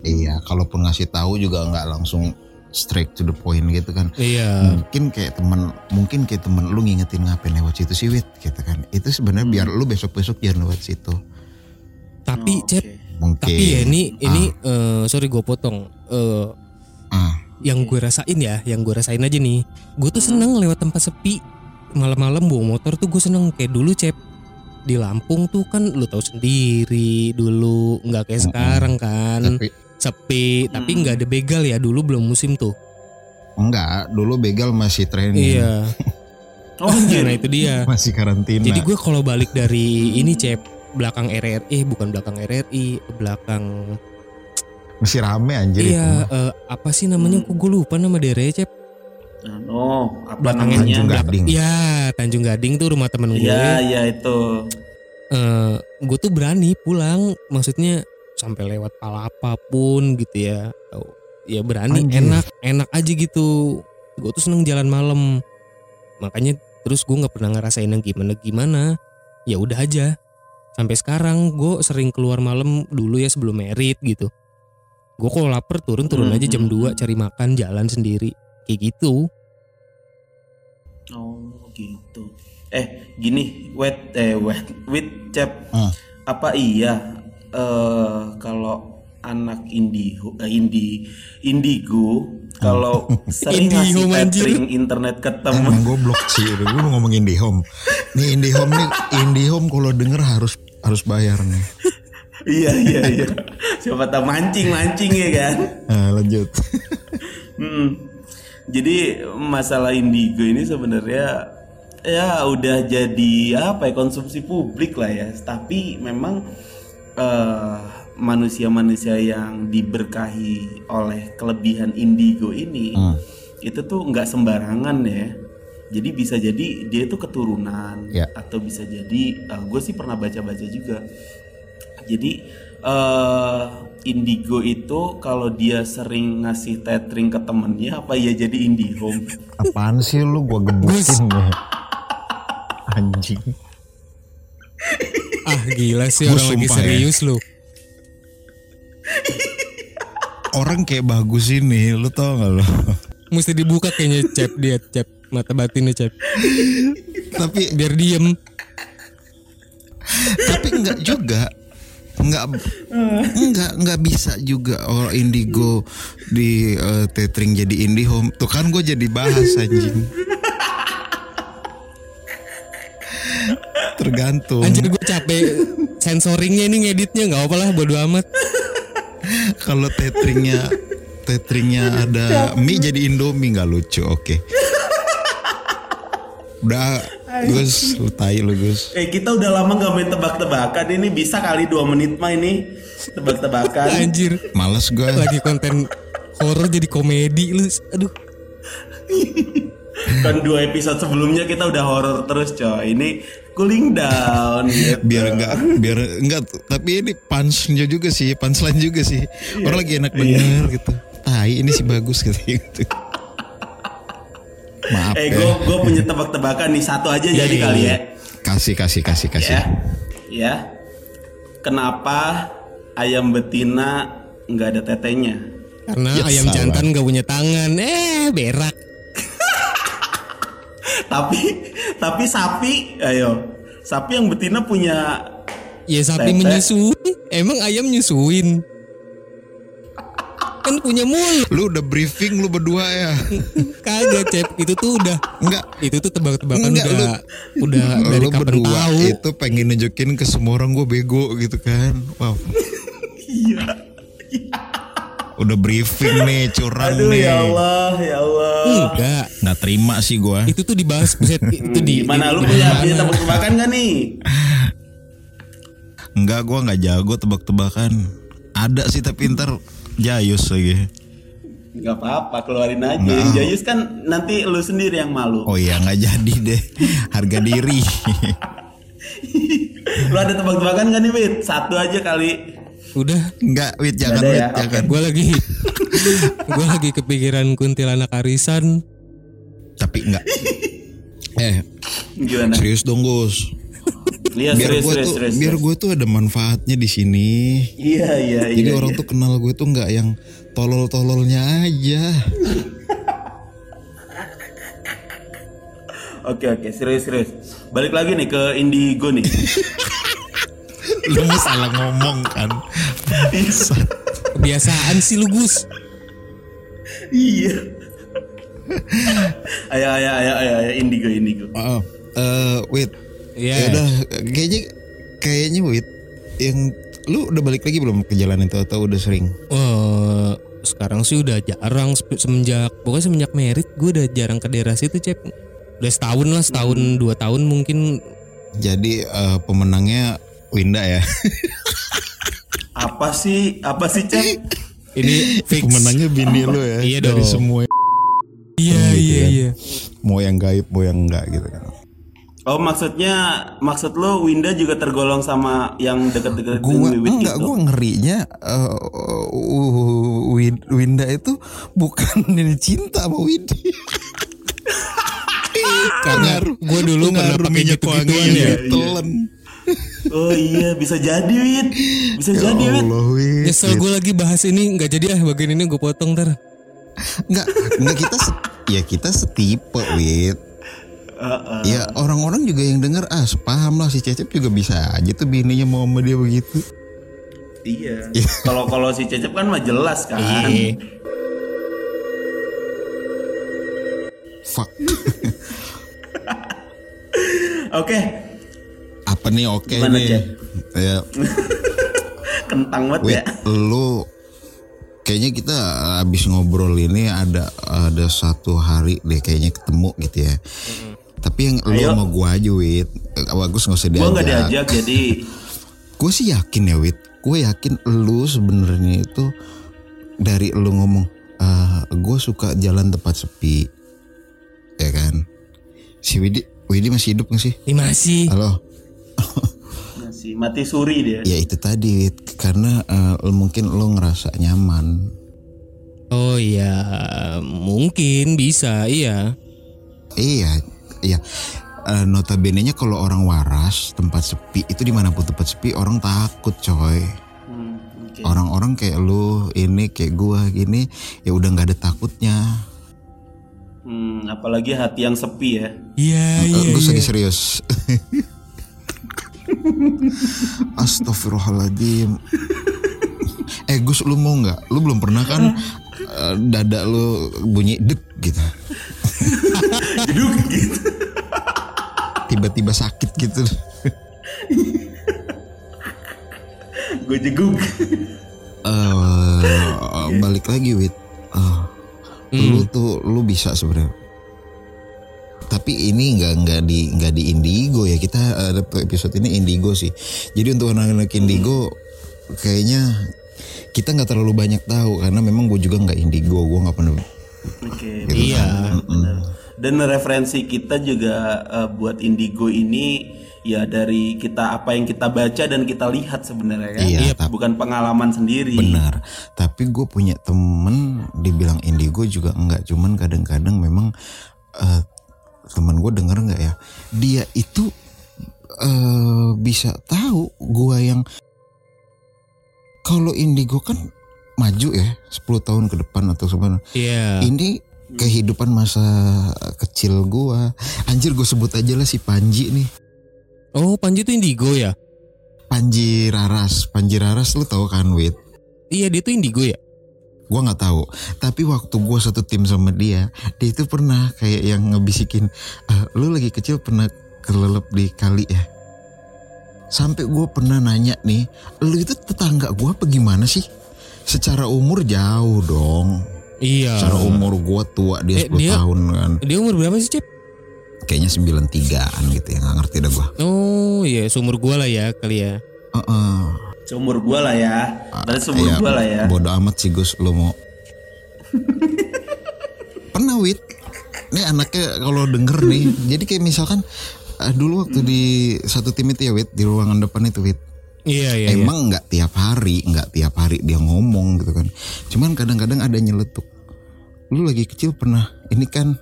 Iya kalaupun ngasih tahu juga nggak langsung straight to the point gitu kan. Iya. Mungkin kayak temen mungkin kayak temen lu ngingetin ngapain lewat situ sih wit? Gitu kan. Itu sebenarnya biar lu besok besok jangan lewat situ. Tapi Oh, cep mungkin. tapi ya ini ini eh, sorry gue potong. Eh, ah. yang gue rasain ya yang gue rasain aja nih. Gue tuh seneng lewat tempat sepi. Malam-malam bawa motor tuh gue seneng. Kayak dulu cep di Lampung tuh kan lu tahu sendiri dulu nggak kayak sekarang kan. Tapi sepi tapi Mm. nggak ada begal ya dulu belum musim tuh. Enggak dulu begal masih training. Iya. Oh, nah gitu. itu dia. Masih karantina. Jadi gue kalau balik dari ini cep belakang RRI eh bukan belakang RRI belakang masih rame anjir iya itu eh, apa sih namanya? Hmm. kok gue lupa nama daerahnya cep Anu, apa Belakangnya Tanjung namanya? Gading. Ya Tanjung Gading tuh rumah temen gue. Iya, iya itu. eh gue tuh berani pulang maksudnya sampai lewat palapa pun gitu ya. Tahu. ya berani Anjir. enak enak aja gitu. Gue tuh seneng jalan malam. Makanya terus gue nggak pernah ngerasain yang gimana gimana. Ya udah aja. Sampai sekarang gue sering keluar malam dulu ya sebelum merit gitu. Gue kalau lapar turun turun Hmm, aja jam hmm, 2 cari makan jalan sendiri kayak gitu Oh, gitu. Eh, gini, wait eh wait, wait, Cep. Hmm. Apa iya eh kalau anak indigo eh, indi indigo kalau sering ngasih tethering internet ke temen Emang goblok sih, gue mau ngomong IndiHome. Nih IndiHome nih, IndiHome kalau denger harus harus bayar nih. iya iya iya siapa tahu mancing mancing ya kan Nah, lanjut. Hmm. Jadi masalah indigo ini sebenarnya ya udah jadi apa ya konsumsi publik lah ya. Tapi memang eh, manusia-manusia yang diberkahi oleh kelebihan indigo ini Hmm. itu tuh nggak sembarangan ya. Jadi bisa jadi dia itu keturunan Ya. atau bisa jadi gue sih pernah baca-baca juga. Jadi eh indigo itu kalau dia sering ngasih tethering ke temennya apa ya jadi indihome? Apaan sih lu gua gebukin ya. Anjing. ah gila sih Gua orang lagi ya. serius lu Orang kayak bagus ini, lu tau gak lu? mesti dibuka kayaknya cep dia cep mata batinnya cep tapi biar diem tapi enggak juga enggak enggak enggak bisa juga orang indigo di eh, tethering jadi indihome tuh kan gue jadi bahas anjing. Tergantung. Anjir gue capek sensoringnya ini ngeditnya. Nggak apa lah bodo amat. Kalau tetheringnya teteringnya ada mie jadi Indomie nggak lucu. Oke. Udah Gus, lu tai lu Gus. Eh kita udah lama nggak main tebak-tebakan ini bisa kali dua menit mah ini tebak-tebakan. Anjir. Males gue. Lagi konten horor jadi komedi lu. Aduh. kan dua episode sebelumnya kita udah horor terus coy. Ini cooling down gitu. biar enggak biar enggak tapi ini punchnya juga sih punchline juga sih orang lagi enak denger gitu tai ini sih bagus gitu, gitu. Maaf Eh ya gue gue punya tebak-tebakan nih satu aja jadi Iya, kali iya. ya. kasih kasih kasih kasih Ya. Ya. Kenapa ayam betina nggak ada tetenya? Karena Ya, ayam salah. jantan gak punya tangan. Eh, berak. tapi tapi sapi ayo sapi yang betina punya Ya sapi menyusui. Emang ayam nyusuin. Kan punya mulut. lu udah briefing lu berdua ya Kagak, Cep. Itu tuh udah enggak itu tuh tebak-tebakan Enggak, udah udah dari lu kapan berdua tahu. itu pengen nunjukin ke semua orang gue bego gitu kan wow iya udah briefing nih curang aduh nih ya Allah ya Allah Enggak. nggak terima sih gue Itu tuh dibahas buset itu di gimana di- lu punya mana? punya tebak-tebakan gak nih Enggak, gua nggak jago tebak-tebakan. Ada sih tapi ntar jayus lagi. nggak apa-apa keluarin aja yang jayus kan nanti lu sendiri yang malu Oh iya nggak jadi deh. Harga diri. lu ada tebak-tebakan gak nih Wit satu aja kali Udah Enggak, wit jangan wit ya? jangan. gue lagi gue lagi kepikiran kuntilanak arisan Tapi enggak. Eh, gimana serius dong Gus. Iya Biar gue tuh, serius biar gue tuh ada manfaatnya di sini. iya iya iya Jadi orang iya. tuh kenal gue tuh nggak yang tolol-tololnya aja. oke oke serius serius balik lagi nih ke indigo nih Lu salah ngomong kan. kebiasaan sih lu Gus iya ayo ayo ayo ayo indigo indigo Oh, eh, wit. Iya. Ya udah, kayaknya kayaknya wit yang lu udah balik lagi belum ke jalan itu atau udah sering? Eh, sekarang sih udah jarang semenjak pokoknya semenjak merit gue udah jarang ke daerah situ cep udah setahun lah setahun dua tahun mungkin Jadi eh, pemenangnya Winda ya. apa sih apa sih Cep ini fix Pemenangnya bini lu ya. Iya dari dong. semua iya gitu iya ya. iya mau yang gaib mau yang enggak gitu kan. Oh maksudnya maksud lo Winda juga tergolong sama yang deket-deket Gua Wiwit enggak, gitu? gua ngerinya eh, uh, Win- Winda itu bukan ini cinta sama Widi. karena gue dulu pernah pakai minyak gitu wangi gituan yang ya ditelen. oh iya bisa jadi Wit bisa Ya jadi Wit Wid. nyesel gue lagi bahas ini nggak jadi ah bagian ini gue potong ntar. Enggak, enggak kita se- ya kita setipe, Heeh. Ya orang-orang juga yang denger ah paham lah si Cecep juga bisa aja tuh bininya mau sama dia begitu. iya kalau kalau si Cecep kan mah jelas kan Iya. Fuck. oke Apa nih oke Gimana, nih? Cep? Ya, kentang banget Wid, ya lu kayaknya kita habis ngobrol ini ada ada satu hari deh kayaknya ketemu gitu ya. Tapi yang lu Ayo. sama gua aja, Wid. Eh, Bagus nggak usah gue diajak. nggak diajak jadi Gue sih yakin ya, Wid. Gue yakin lu sebenarnya itu dari lu ngomong, gue suka jalan tempat sepi, ya kan? Si Widi, Widi masih hidup gak sih? ini masih Halo. masih mati suri dia Ya itu tadi, Wid. karena eh, mungkin lu ngerasa nyaman. oh iya mungkin bisa iya Iya, iya. Eh, notabene-nya kalau orang waras tempat sepi itu di mana pun tempat sepi orang takut coy. Hmm, oke. Orang-orang kayak lu ini kayak gua gini ya udah nggak ada takutnya. Hmm, apalagi hati yang sepi ya iya Eh, iya Gus iya. lagi serius. Astagfirullahaladzim. eh Gus lu mau nggak? Lu belum pernah kan eh, dada lu bunyi dek gitu. Jeduk gitu. Tiba-tiba sakit gitu. gue jeguk eh balik lagi wit. Bisa sebenarnya. Tapi ini nggak nggak di nggak di indigo ya. Kita ada episode ini indigo sih. Jadi untuk anak-anak indigo kayaknya kita nggak terlalu banyak tahu karena memang gue juga nggak indigo. Gue nggak pernah Oke. gitu Iya. Mm-mm. Dan referensi kita juga eh, buat Indigo ini ya dari kita apa yang kita baca dan kita lihat sebenarnya kan. Iya, tapi- Bukan pengalaman sendiri. Benar. Tapi gue punya temen dibilang indigo juga enggak. Cuman kadang-kadang memang eh, temen gue denger nggak ya? Dia itu eh bisa tahu gue yang kalau indigo kan maju ya 10 tahun ke depan atau sebenarnya. Iya. Ini kehidupan masa kecil gua. Anjir gue sebut aja lah si Panji nih. Oh, Panji tuh indigo ya? Panji Raras. Panji Raras lu tahu kan Wit? Iya, dia tuh indigo ya? Gua nggak tahu. Tapi waktu gua satu tim sama dia, dia itu pernah kayak yang ngebisikin, "Ah, lu lagi kecil pernah kelelep di kali ya? Sampai gue pernah nanya nih, lu itu tetangga gua apa gimana sih? Secara umur jauh dong. Iya. Secara umur gua tua dia Eh, 10 dia- tahun kan. Dia umur berapa sih, Cep? Kayaknya 93an gitu ya, nggak ngerti dah gua. Oh, iya, seumur gua lah ya kali ya. Heeh. Seumur gua lah ya. Berarti seumur Iya, gua lah ya. Bodoh amat sih Gus lo mau. Pernah Wit. Nih anaknya kalau denger nih. jadi kayak misalkan eh, dulu waktu di satu tim itu ya Wit di ruangan depan itu Wit. Iya, iya, iya. Emang nggak tiap hari, nggak tiap hari dia ngomong gitu kan. Cuman kadang-kadang ada nyeletuk. Lu lagi kecil pernah ini kan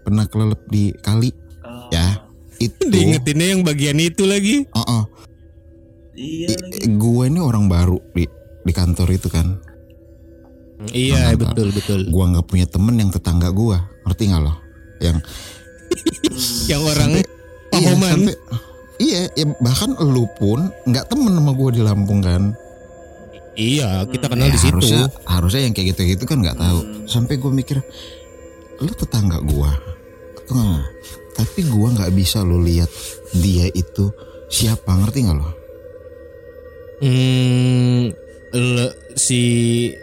pernah kelelep di kali Oh, ya. Itu. Diingetinnya yang bagian itu lagi. Oh, Iya lagi. gue ini orang baru di di kantor itu kan. Iya, betul, betul. gua nggak punya temen yang tetangga gua ngerti nggak lo yang Yang orang iya, pahoman. sampai iya ya bahkan lu pun nggak temen sama gua di Lampung kan Iya, kita kenal Ya, di situ. harusnya harusnya yang kayak gitu gitu kan nggak tahu sampai gua mikir lu tetangga gua atau nggak? tapi gua nggak bisa lo lihat dia itu siapa ngerti nggak lo Hmm, le- si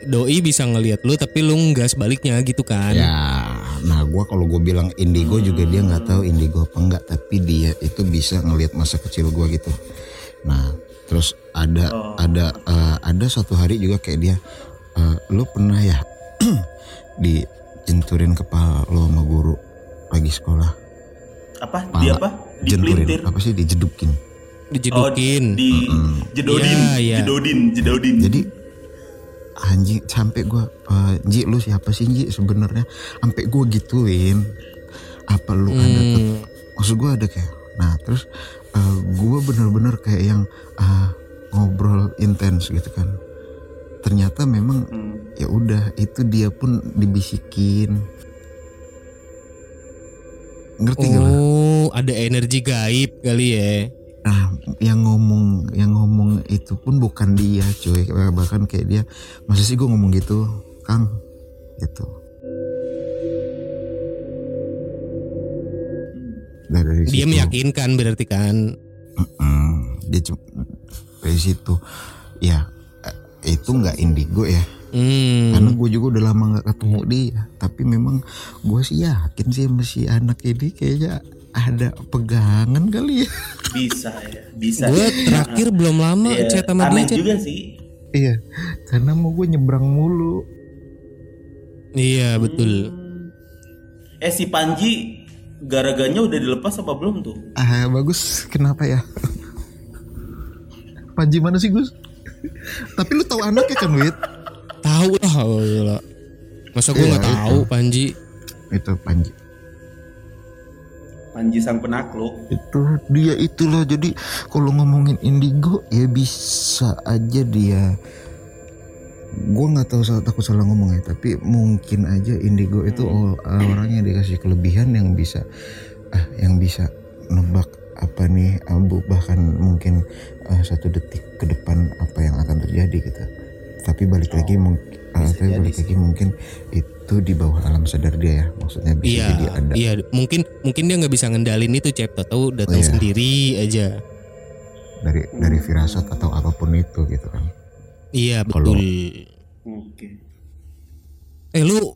doi bisa ngelihat lu tapi lu nggak sebaliknya gitu kan. Ya, nah gua kalau gue bilang indigo juga dia nggak tahu indigo apa enggak, tapi dia itu bisa ngelihat masa kecil gua gitu. Nah, terus ada ada eh, ada satu hari juga kayak dia, eh, lu pernah ya dijenturin kepala lo sama guru lagi sekolah, Apa? Pala. Di apa? Jenturin apa sih dijedukin. Dijedukin. Oh, di jedodin, Iya, iya. jedodin, jedodin. Jadi anjing sampai gua eh, Ji lu siapa sih Ji sebenarnya sampai gua gituin apa lu ada tet- Hmm, maksud gue ada kayak nah terus uh, gue bener-bener kayak yang uh, ngobrol intens gitu kan ternyata memang Hmm. ya udah itu dia pun dibisikin ngerti gak lo? Oh, ada energi gaib kali ya. Nah, yang ngomong yang ngomong itu pun bukan dia, cuy. Bahkan kayak dia, masa sih gue ngomong gitu, Kang? Gitu. Nah, dari Dia situ- meyakinkan berarti kan. Dia cuma dari situ ya eh, itu nggak indigo ya Hmm. karena gue juga udah lama nggak ketemu dia tapi memang gue sih yakin sih sama si anak ini kayaknya ada pegangan kali ya Bisa ya, bisa. Gue terakhir belum lama Iya, chat sama dia. Chat. juga sih. iya karena mau gue nyebrang mulu Iya betul. Eh si Panji garaganya udah dilepas apa belum tuh? ah bagus kenapa ya Panji mana sih Gus tapi lu tahu anaknya kan Wit Tahu lah. oh. Masa gue Iya, nggak tahu Panji? itu Panji Panji sang penakluk. itu dia itulah. Jadi kalau ngomongin indigo ya bisa aja dia. Gue nggak tahu salah takut salah ngomong ya tapi mungkin aja indigo itu o- orang yang dikasih kelebihan yang bisa ah yang bisa nebak apa nih abu bahkan mungkin eh, satu detik ke depan apa yang akan terjadi gitu. Tapi balik lagi mungkin tapi balik lagi mungkin itu di bawah alam sadar dia ya maksudnya bisa Iya, jadi ada iya. Mungkin mungkin dia nggak bisa ngendalin itu chat tahu datang Iya. sendiri aja. dari dari firasat atau apa pun itu gitu kan Iya betul. Oke. Eh lu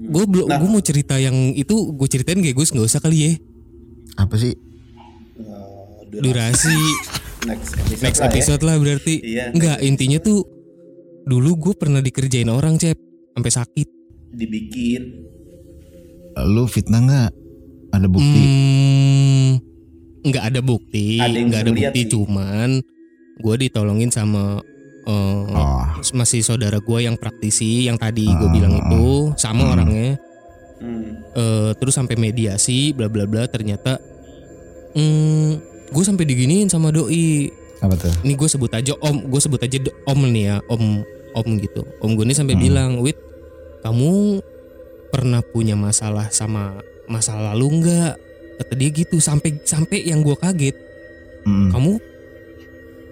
gue belum gue mau cerita yang itu gue ceritain gak Gus nggak usah kali ya Apa sih? Eh, durasi next episode, next lah ya. episode lah berarti Iya, nggak intinya tuh dulu gue pernah dikerjain orang cep sampai sakit dibikin Lu fitnah nggak? Ada bukti? Hmm, nggak ada bukti, Ada nggak ada bukti, sih. cuman gue ditolongin sama eh, Oh, masih saudara gue yang praktisi yang tadi gue Ah, bilang ah, itu sama Hmm. orangnya, Hmm. Eh, terus sampai mediasi, bla bla bla, ternyata, hmm, gue sampai diginiin sama doi. apa tuh? Ini gue sebut aja om, gue sebut aja om nih ya, om om gitu. Om gue ini sampai Hmm. bilang, wit, kamu pernah punya masalah sama masa lalu nggak? Kata dia gitu, sampai sampai yang gue kaget. Mm. kamu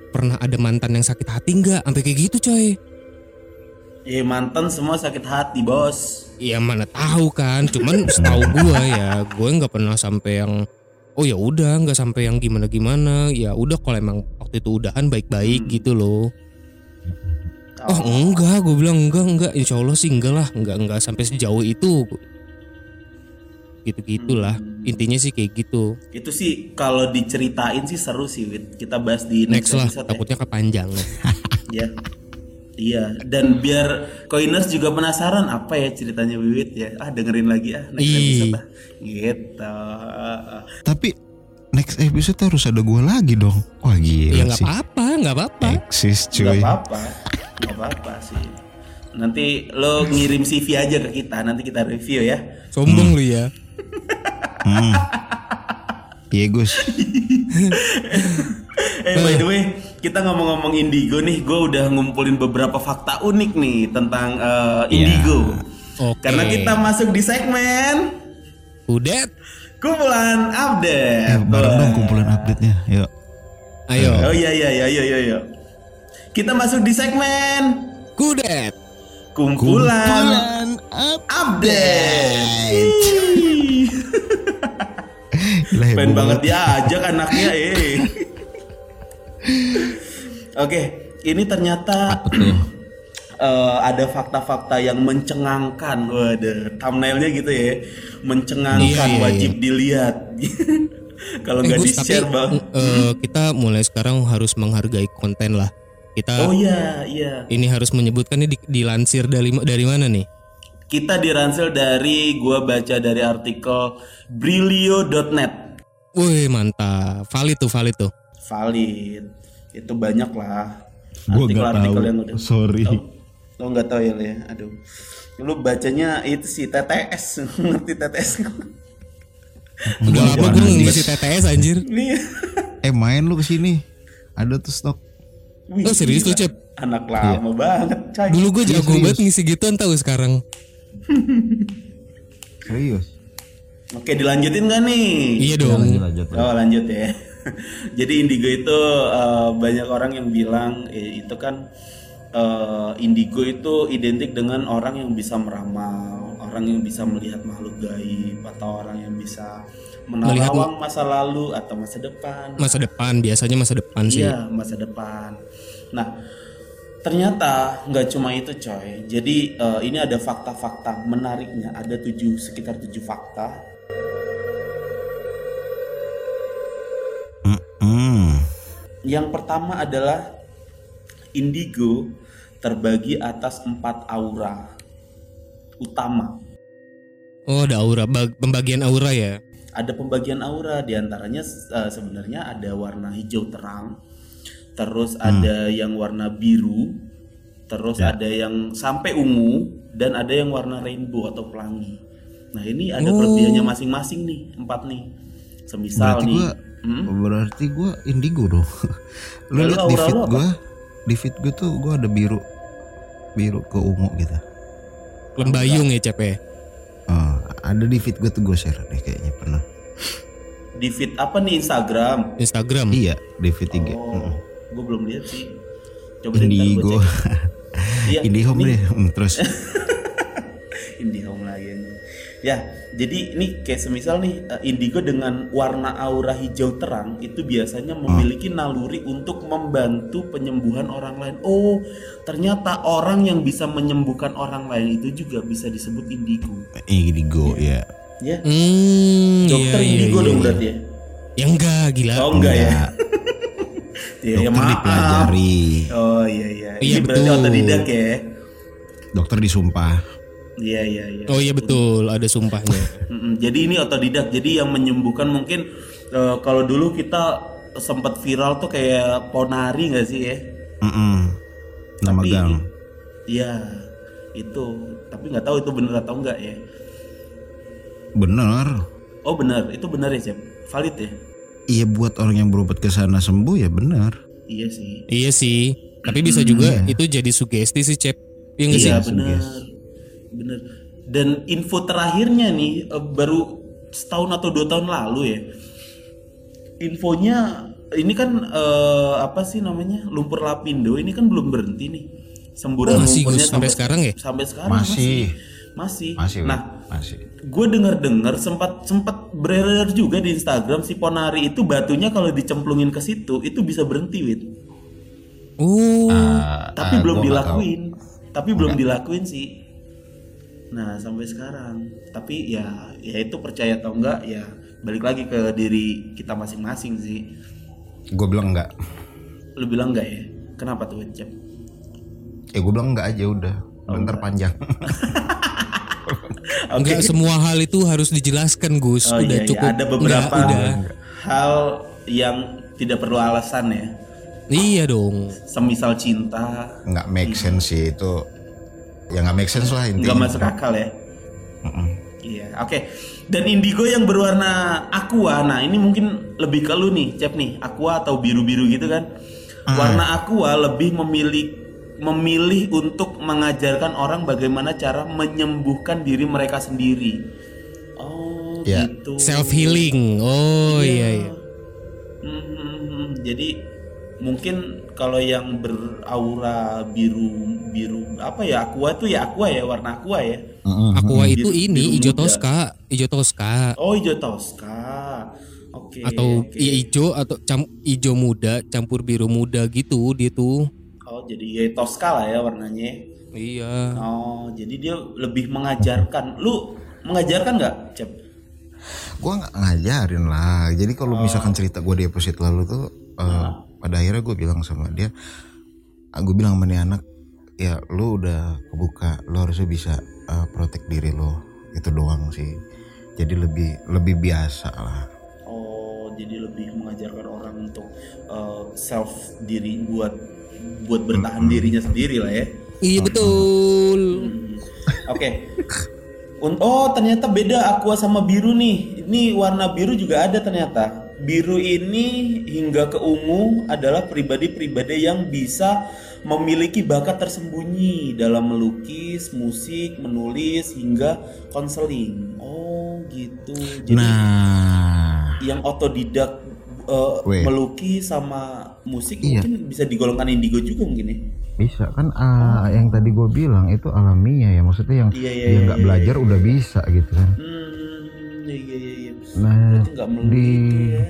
pernah ada mantan yang sakit hati nggak? Sampai kayak gitu coy. Ya mantan semua sakit hati bos. Iya mana tahu kan. Cuman setahu gua ya gue nggak pernah sampai yang oh ya udah nggak sampai yang gimana gimana ya udah kalau emang waktu itu udahan baik-baik gitu loh oh enggak gue bilang enggak enggak insya Allah sih enggak lah enggak enggak sampai sejauh itu gitu gitulah intinya sih kayak gitu Itu sih kalau diceritain sih seru sih Wit. Kita bahas di next next, lah episode takutnya kepanjangan ya. Iya, dan biar koiners juga penasaran apa ya ceritanya Wiwit ya. Ah, dengerin lagi ah next episode ah. Gitu. Tapi next episode harus ada gua lagi dong. Wah gila ya nggak sih. apa-apa nggak apa-apa Eksis Gak cuy. apa-apa. Gak apa-apa sih. Nanti lo ngirim CV aja ke kita, nanti kita review ya. sombong lu ya Hmm. Iya Gus. Eh by the way, kita ngomong-ngomong indigo nih, gue udah ngumpulin beberapa fakta unik nih tentang eh, indigo. Oke. Karena kita masuk di segmen udah kumpulan update. Eh, bareng dong kumpulan update-nya. Yuk. ayo Oh iya iya iya iya iya. Iya. Kita masuk di segmen kudet kumpulan, update. Gila, heboh Pengen banget diajak anaknya eh. Oke, ini ternyata eh, ada fakta-fakta yang mencengangkan. Waduh, thumbnailnya gitu ya. Mencengangkan, Iya, iya, wajib dilihat. Kalau Eh, nggak Gus, di-share bang. eh, kita mulai sekarang harus menghargai konten lah. Kita Oh iya, iya. ini harus menyebutkan ini di- dilansir dari dari mana nih? Kita diransel dari gua baca dari artikel brilio.net. Wih mantap, valid tuh valid tuh. Valid. Itu banyak lah. Artikel-artikel tahu. yang udah. Sorry. Oh, lo nggak tahu ya, Le? Aduh. Lu bacanya itu sih TTS, ngerti TTS? Udah lama gue ngisi TTS anjir. Nih. Eh main lu ke sini. Ada tuh stok. Wih, Oh serius tuh. Cep? Anak lama banget, coy. Dulu gue Iya, jago serius. banget ngisi gituan tahu sekarang. Serius. Oke, dilanjutin gak nih? Iya dong. lanjut. Oh lanjut ya. Jadi indigo itu eh, banyak orang yang bilang eh, itu kan eh, indigo itu identik dengan orang yang bisa meramal, orang yang bisa melihat makhluk gaib atau orang yang bisa menerawang masa lalu atau masa depan. Masa depan biasanya masa depan sih. Iya masa depan. Nah ternyata nggak cuma itu coy. Jadi eh, ini ada fakta-fakta menariknya. Ada tujuh sekitar tujuh fakta Hmm. Yang pertama adalah indigo terbagi atas empat aura utama. Oh ada aura, bag- pembagian aura ya. Ada pembagian aura di antaranya eh, sebenarnya ada warna hijau terang, terus ada yang warna biru, terus ada yang sampai ungu dan ada yang warna rainbow atau pelangi. Nah ini ada kelebihannya masing-masing nih empat nih. Semisal Berarti nih, gua hmm? berarti gua indigo dong. lu Ya, lu lihat di feed gua, di feed gua tuh gua ada biru biru ke ungu gitu. Lembayung ya Cep ya. Oh, ada di feed gua tuh gua share deh kayaknya pernah. di feed apa nih Instagram? Instagram. Iya, di feed 3. Oh, gue belum lihat sih. Coba Indigo. Iya, Indihome ini deh. Hmm, terus Indihome lagi. Ya, jadi ini kayak semisal nih eh, indigo dengan warna aura hijau terang itu biasanya memiliki naluri untuk membantu penyembuhan orang lain. Oh, ternyata orang yang bisa menyembuhkan orang lain itu juga bisa disebut indigo. Indigo ya. Ya, Hmm, dokter iya, iya, indigo iya, dong iya. berarti ya. Ya enggak gila. Oh enggak ya? Iya, ya Dokter maaf. dipelajari. Oh iya iya. Iya, Ini berarti betul. otodidak ya. Dokter disumpah. Iya iya iya. Oh iya betul, ada sumpahnya. Jadi ini otodidak. Jadi yang menyembuhkan mungkin eh, kalau dulu kita sempat viral tuh kayak ponari nggak sih ya? Mm-mm. Nama Tapi- gang. Iya itu. Tapi nggak tahu itu benar atau enggak ya. Bener. Oh benar, itu benar ya Cep. Valid ya? Iya buat orang yang berobat ke sana sembuh ya bener. Iya sih. iya sih. Tapi bisa juga itu jadi sugesti sih, Cep. Iya nggak sih? Iya benar, benar. Dan info terakhirnya nih eh, baru setahun atau dua tahun lalu ya. Infonya ini kan eh, apa sih namanya lumpur lapindo ini kan belum berhenti nih. Semburan Oh, masih, lumpurnya Gus, sampai sekarang ya? Sampai sekarang Masih. masih. Masih. Masih. Nah, masih. gue dengar-dengar sempat sempat beredar juga di Instagram si Ponari itu batunya kalau dicemplungin ke situ itu bisa berhenti, Wit. Oh, Ah, tapi ah, belum gua nggak dilakuin tapi belum dilakuin sih nah sampai sekarang tapi ya ya itu percaya atau enggak ya balik lagi ke diri kita masing-masing sih. Gue bilang enggak. lu bilang enggak ya kenapa tuh Cep? Ya gue bilang enggak aja udah. Bentar panjang. enggak semua hal itu harus dijelaskan, Gus. oh udah iya, iya. cukup. ada beberapa Enggak, udah. hal yang tidak perlu alasan ya Iya dong. semisal cinta Enggak make sense sih itu. Ya nggak make sense lah nggak intinya. masuk akal ya iya oke dan indigo yang berwarna aqua nah ini mungkin lebih ke lu nih Cep nih aqua atau biru-biru gitu kan warna aqua lebih memilih memilih untuk mengajarkan orang bagaimana cara menyembuhkan diri mereka sendiri oh Ya. gitu Self healing. Oh iya iya. Hmm, jadi mungkin kalau yang beraura biru biru apa ya aqua tuh ya aqua ya warna aqua ya Mm-mm. Aqua itu Biru- ini biru hijau muda. toska, hijau toska. Oh hijau toska. Oke. atau oke. ya hijau atau cam, hijau muda campur biru muda gitu dia tuh. Oh jadi ya toska lah ya warnanya. Iya. Oh jadi dia lebih mengajarkan. Lu mengajarkan nggak, Cep? gue nggak ngajarin lah jadi kalau misalkan cerita gue di episode lalu tuh eh, pada akhirnya gue bilang sama dia gue bilang sama anak ya lu udah kebuka lu harusnya bisa eh, protect diri lo itu doang sih jadi lebih lebih biasa lah Oh jadi lebih mengajarkan orang untuk uh, self diri buat buat bertahan dirinya sendiri lah ya. Iya betul. Hmm. Oke. Un- Oh ternyata beda aqua sama biru nih. Ini warna biru juga ada ternyata. Biru ini hingga ke ungu adalah pribadi-pribadi yang bisa memiliki bakat tersembunyi dalam melukis, musik, menulis hingga konseling. Oh gitu. Jadi nah yang otodidak uh, Weh. melukis sama musik Iya. mungkin bisa digolongkan indigo juga mungkin ya. bisa kan ah, yang tadi gue bilang itu alamiah ya maksudnya yang Iya, iya, dia iya, nggak iya, belajar udah bisa gitu kan Hmm, iya iya iya. iya. nah di gitu ya.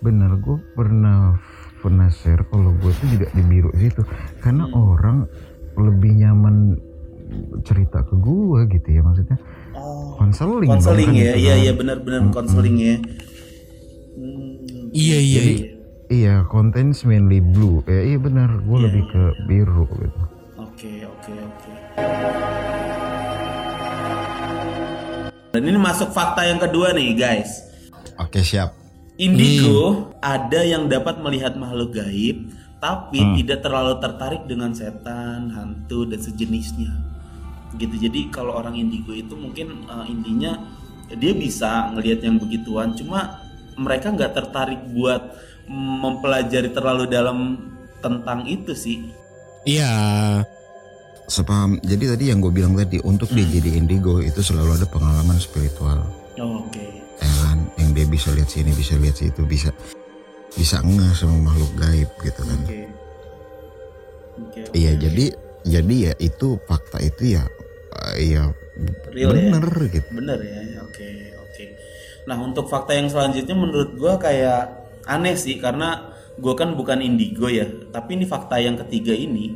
bener gue pernah pernah share kalau gue tuh juga di biru situ karena Hmm. orang lebih nyaman cerita ke gue gitu ya maksudnya Oh, konseling dong konseling kan ya, itu iya kan. iya benar-benar konseling ya. Hmm, Iya iya. Jadi, iya. iya konten mainly blue ya iya benar gue Iya, lebih ke biru gitu Oke oke oke. Dan ini masuk fakta yang kedua nih guys. oke siap Indigo ada yang dapat melihat makhluk gaib, tapi tidak terlalu tertarik dengan setan, hantu dan sejenisnya. Gitu. Jadi kalau orang indigo itu mungkin eh, intinya dia bisa ngelihat yang begituan, cuma mereka nggak tertarik buat mempelajari terlalu dalam tentang itu sih. Iya. sepaham jadi tadi yang gue bilang tadi untuk dia jadi indigo itu selalu ada pengalaman spiritual Oh, Oke. ya kan yang dia bisa lihat sini bisa lihat situ bisa bisa ngeh sama makhluk gaib gitu kan Oke. Oke. oke. Iya jadi jadi ya itu fakta itu ya ya Real ya? bener gitu Bener ya, oke oke. Nah untuk fakta yang selanjutnya menurut gua kayak aneh sih karena gua kan bukan indigo ya, tapi ini fakta yang ketiga ini,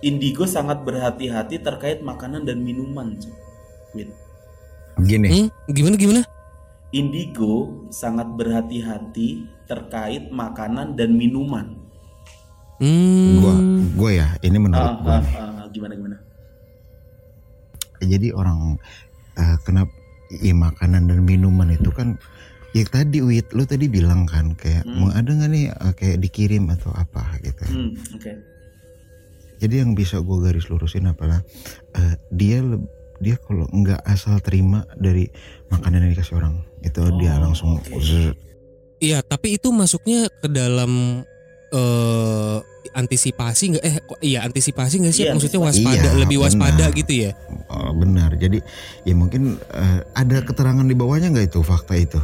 indigo sangat berhati-hati terkait makanan dan minuman. Wait. gini Hmm, gimana gimana? Indigo sangat berhati-hati terkait makanan dan minuman. Hmm. gua gua ya ini menurut Ah, gua ah, ah, gimana gimana? jadi orang eh, kenapa ya makanan dan minuman itu kan ya tadi wit lu tadi bilang kan kayak mau ada nggak nih eh, kayak dikirim atau apa gitu Hmm, oke. jadi yang bisa gue garis lurusin apalah eh, dia dia kalau nggak asal terima dari makanan yang dikasih orang itu dia langsung zzz. Iya, tapi itu masuknya ke dalam eh antisipasi nggak? Eh, iya antisipasi nggak sih? Iya, Maksudnya waspada, Iya, lebih waspada benar. gitu ya? Oh, benar jadi ya mungkin eh, ada keterangan di bawahnya nggak itu fakta itu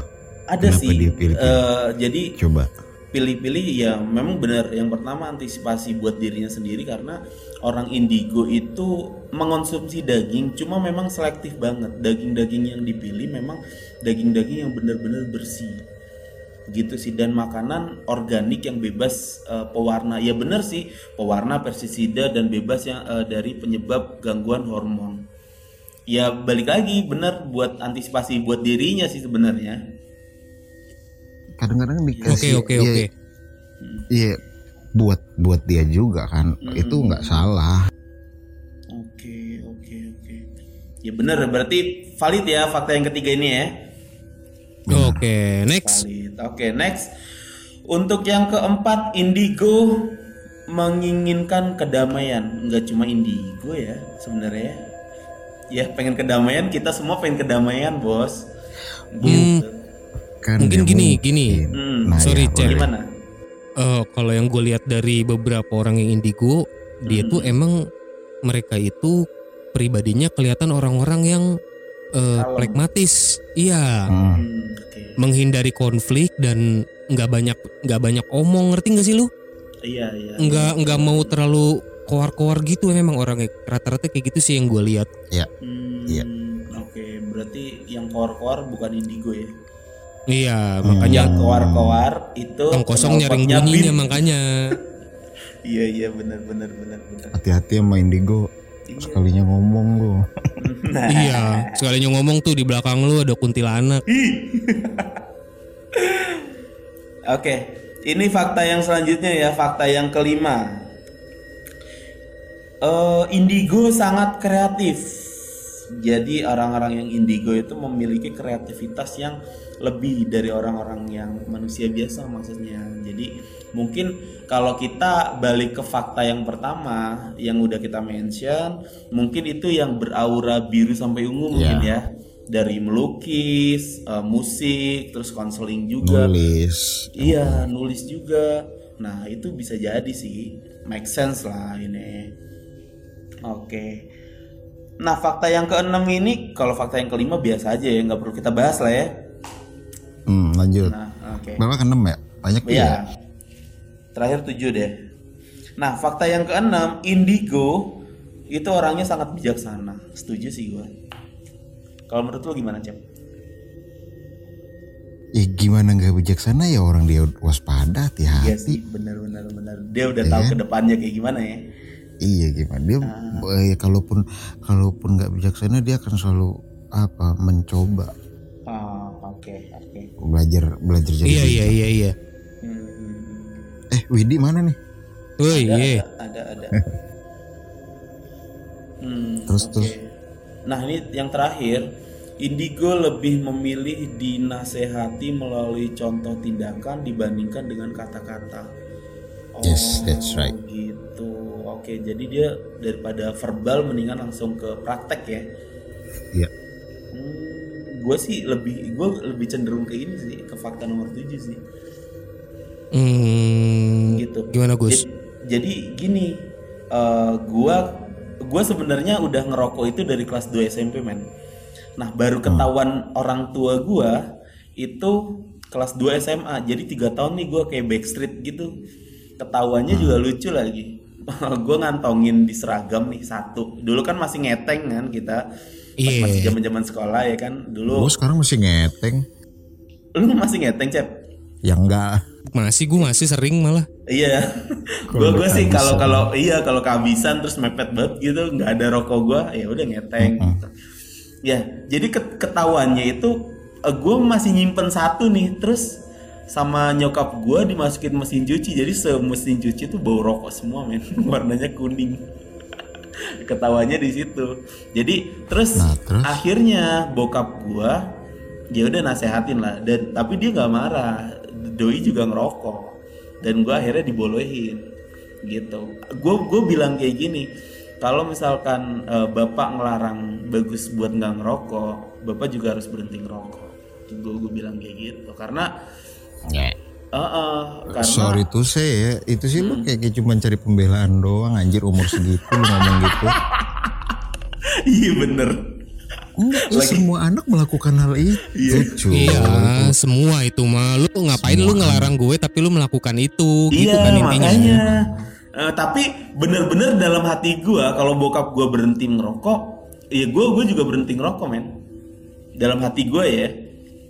Ada Kenapa sih. dia eh, jadi coba pilih-pilih ya memang benar. Yang pertama antisipasi buat dirinya sendiri karena orang indigo itu mengonsumsi daging, cuma memang selektif banget. Daging-daging yang dipilih memang daging-daging yang benar-benar bersih gitu sih dan makanan organik yang bebas eh, pewarna ya benar sih pewarna pestisida dan bebas yang eh, dari penyebab gangguan hormon ya balik lagi benar buat antisipasi buat dirinya sih sebenarnya kadang-kadang Oke, dikasih oke, ya, oke. Iya buat buat dia juga kan itu nggak salah Oke, oke, oke. Ya benar, berarti valid ya fakta yang ketiga ini ya. Oke, next. Valid. Oke, next. Untuk yang keempat, indigo menginginkan kedamaian. Enggak cuma indigo ya sebenarnya. Ya pengen kedamaian, kita semua pengen kedamaian, Bos. Gitu. kan Mungkin gini, mungkin. gini. Hmm, Nah, Sorry, ya, Cel. Gimana? Eh, kalau yang gue lihat dari beberapa orang yang indigo, dia tuh emang mereka itu pribadinya kelihatan orang-orang yang eh, Kalem. pragmatis. Iya, Hmm. Oke. menghindari konflik dan nggak banyak nggak banyak omong, ngerti nggak sih lu? Iya, iya. Nggak nggak mau terlalu koar-koar gitu memang orangnya rata-rata kayak gitu sih yang gue lihat. Hmm, Iya. Oke, berarti yang koar-koar bukan indigo ya. Iya, Hmm. makanya Yang koar-koar itu tong kosong nyaring bunyinya makanya. Iya, iya benar benar benar benar. hati-hati sama indigo sekalinya ngomong lu Nah, iya, sekalinya ngomong tuh di belakang lu ada kuntilanak. Oke, ini fakta yang selanjutnya ya, fakta yang kelima. Eh, indigo sangat kreatif. Jadi orang-orang yang indigo itu memiliki kreativitas yang lebih dari orang-orang yang manusia biasa maksudnya. Jadi mungkin kalau kita balik ke fakta yang pertama yang udah kita mention, mungkin itu yang beraura biru sampai ungu mungkin ya. Dari melukis, eh, musik, terus konseling juga. nulis Iya, nulis juga. Nah, itu bisa jadi sih. Make sense lah ini. Oke. Nah, fakta yang keenam ini, kalau fakta yang kelima biasa aja ya, nggak perlu kita bahas lah ya. Hmm, lanjut Nah, oke. berapa ke enam ya banyak Iya. ya Terakhir tujuh deh. Nah, fakta yang keenam, indigo itu orangnya sangat bijaksana. Setuju sih gue. Kalau menurut lo gimana, Cep? ya gimana nggak bijaksana ya orang dia waspada Iya hati-hati sih, benar benar benar. Dia udah tahu ke depannya kayak gimana ya. iya gimana dia Ah. eh, kalaupun kalaupun nggak bijaksana dia akan selalu apa mencoba Oh, oke, oke. Belajar belajar jadi Iya iya iya iya. Hmm. eh Widi mana nih Woi, ada, iya. ada ada Hmm, Terus, oke. terus. nah ini yang terakhir indigo lebih memilih dinasehati melalui contoh tindakan dibandingkan dengan kata-kata oh Yes, that's right. gitu oke jadi dia daripada verbal mendingan langsung ke praktek ya iya hmm, gue sih lebih gue lebih cenderung ke ini sih ke fakta nomor 7 sih Hmm, gitu. Gimana Gus? Jadi, jadi gini, eh, gua gua sebenarnya udah ngerokok itu dari kelas 2 SMP men. Nah baru ketahuan orang tua gua itu kelas 2 SMA. Jadi tiga tahun nih gua kayak backstreet gitu. Ketahuannya juga lucu lagi. gua ngantongin di seragam nih satu. Dulu kan masih ngeteng kan kita. Pas Iya. masih zaman-zaman sekolah ya kan. Dulu Gue sekarang masih ngeteng. lu masih ngeteng, Cep? Ya enggak. Masih gue masih sering malah. Iya. Gua gua sih kalau kalau iya kalau kehabisan terus mepet banget gitu, nggak ada rokok gua, ya udah ngeteng. gitu. Ya, jadi ket- ketahuannya itu eh, gua masih nyimpen satu nih, terus sama nyokap gua dimasukin mesin cuci. Jadi semesin cuci tuh bau rokok semua, men. Warnanya kuning. Ketawanya di situ. Jadi terus, Nah, terus? akhirnya bokap gua ya udah nasehatin lah. Dan tapi dia nggak marah. Doi juga ngerokok. Dan gua akhirnya dibolehin gitu. Gue gue bilang kayak gini kalau misalkan eh, bapak ngelarang bagus buat nggak ngerokok bapak juga harus berhenti ngerokok. Gue gue bilang kayak gitu. Karena eh, eh, karena Sorry tuh saya ya, itu sih lu kayak, kayak cuma cari pembelaan doang anjir umur segitu lu ngomong gitu. iya bener Enggak, ya semua anak melakukan hal itu, cuy. Iya, semua itu mah. Lu ngapain lu ngelarang gue tapi lu melakukan itu gitu iya kan intinya. makanya Eh, tapi bener-bener dalam hati gua kalau bokap gua berhenti ngerokok ya gua gua juga berhenti ngerokok men dalam hati gua ya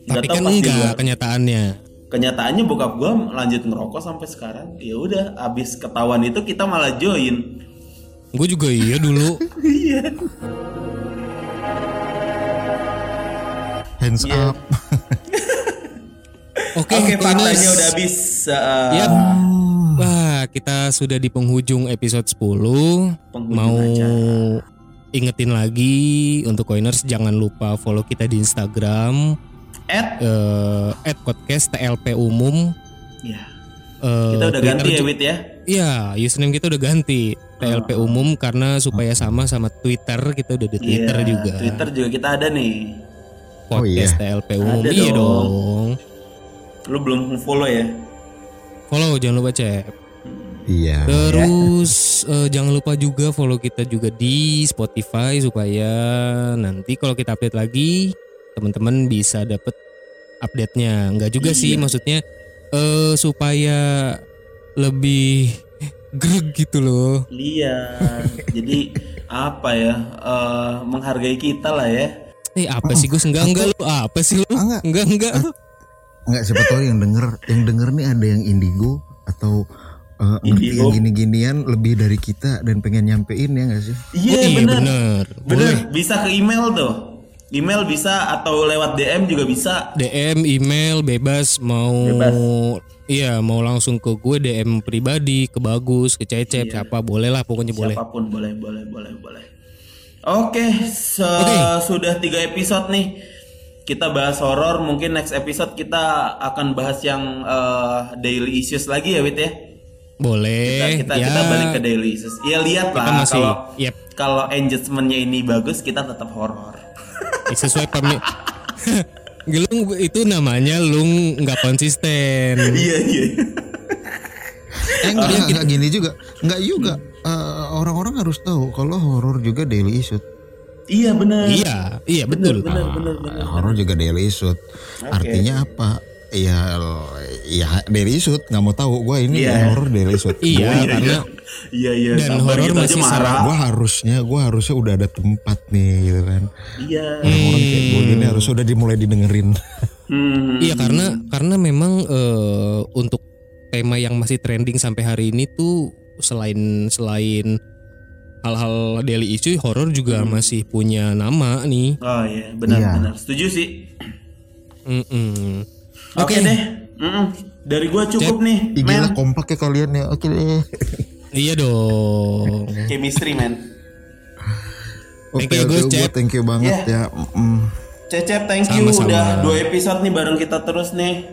Tapi kan enggak kenyataannya. Kenyataannya bokap gua lanjut ngerokok sampai sekarang ya udah abis ketahuan itu kita malah join Gue juga iya dulu. iya Hands Iya. up. Oke, oke faktanya Koiners. udah habis eh, Yap. Wah, kita sudah di penghujung episode 10. Penghujung Mau acara. ingetin lagi untuk Coiners jangan lupa follow kita di Instagram at eh podcast TLP umum. ya Eh, kita udah Twitter ganti ya Wit ya Iya, username kita udah ganti TLP umum karena supaya sama sama Twitter kita udah di Twitter Iya, juga. Twitter juga kita ada nih Oh, iya. Podcast TLP umum. Ada iya dong. dong. lu belum follow ya Follow jangan lupa cek. Iya. Terus eh, jangan lupa juga follow kita juga di Spotify supaya nanti kalau kita update lagi teman-teman bisa dapet update-nya. Enggak juga sih Iya. maksudnya eh supaya lebih greg gitu loh. Iya, jadi apa ya? eh, menghargai kita lah ya. Eh apa sih Gus? Enggak enggak lu apa sih lu? Ah, enggak. Enggak enggak. Enggak siapa tahu yang denger, yang denger nih ada yang indigo atau eh, ngerti yang gini-ginian lebih dari kita dan pengen nyampein ya nggak sih? Iya Oh, iya bener. bener. Bener, Boleh. bisa ke email tuh. Email bisa atau lewat DM juga bisa. DM, email bebas mau Bebas. Iya mau langsung ke gue DM pribadi ke bagus ke cecep Iya. siapa boleh lah pokoknya boleh. Siapa pun boleh, boleh, boleh, boleh. Oke, se- Oke. sudah tiga episode nih. Kita bahas horor. Mungkin next episode kita akan bahas yang eh, daily issues lagi ya, Wit ya. Kita, Boleh. kita, ya, kita balik ke daily issues. Ya lihat kita lah masih. kalau Yep. kalau engagementnya ini bagus, kita tetap horor. Sesuai pemi. Gelung itu namanya lung nggak konsisten. Iya iya. Eh enggak, enggak gini juga. Enggak juga. Eh, orang-orang harus tahu kalau horor juga daily issue. Iya benar. iya, iya betul. Benar benar benar. Ah, horor juga daily issue. Artinya apa? Ya, ya daily issue nggak mau tahu gue ini Iya. horor daily issue. Iya, karena Iya iya. Dan sabar, horor gitu aja masih marah. Gue harusnya, gue harusnya udah ada tempat nih gitu kan. Iya. Orang kayak gue gini harus udah dimulai didengerin. Hmm. iya karena karena memang eh, untuk tema yang masih trending sampai hari ini tuh selain selain hal-hal daily issue horor juga masih punya nama nih. Oh iya benar Iya. benar. Setuju sih. Mm-mm. Oke deh. Mm-mm. Dari gua cukup nih. Ih, Men. gila kompak ya kalian ya. Oke deh. Iya dong. Chemistry man. Thank you, Oke, oke, gua Cep. thank you banget ya. Mm, Cecep thank you Sama-sama. udah dua episode nih bareng kita terus nih.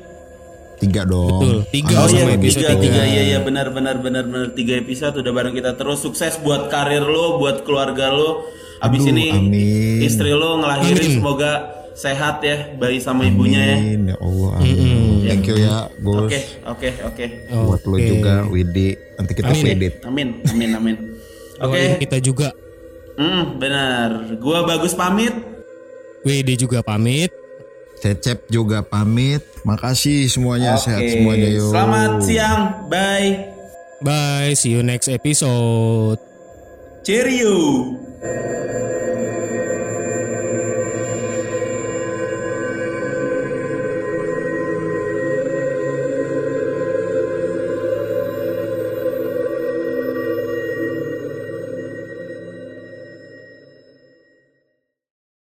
tiga dong. Betul, tiga Oh sama iya episode tiga, tiga. tiga iya iya benar benar benar benar tiga episode udah bareng kita terus sukses buat karir lo buat keluarga lo abis Aduh, ini amin. istri lo ngelahirin semoga sehat ya bayi sama ibunya ya Amin ya Allah. Amin. Thank you ya, Gus. oke oke oke Buat lo juga, Widi. Nanti kita Amin. amin amin amin oke Doain kita juga. hmm benar gua bagus pamit WD juga pamit. Cecep juga pamit. Makasih semuanya sehat Oke, semuanya yo. selamat siang bye Bye, see you next episode. cheerio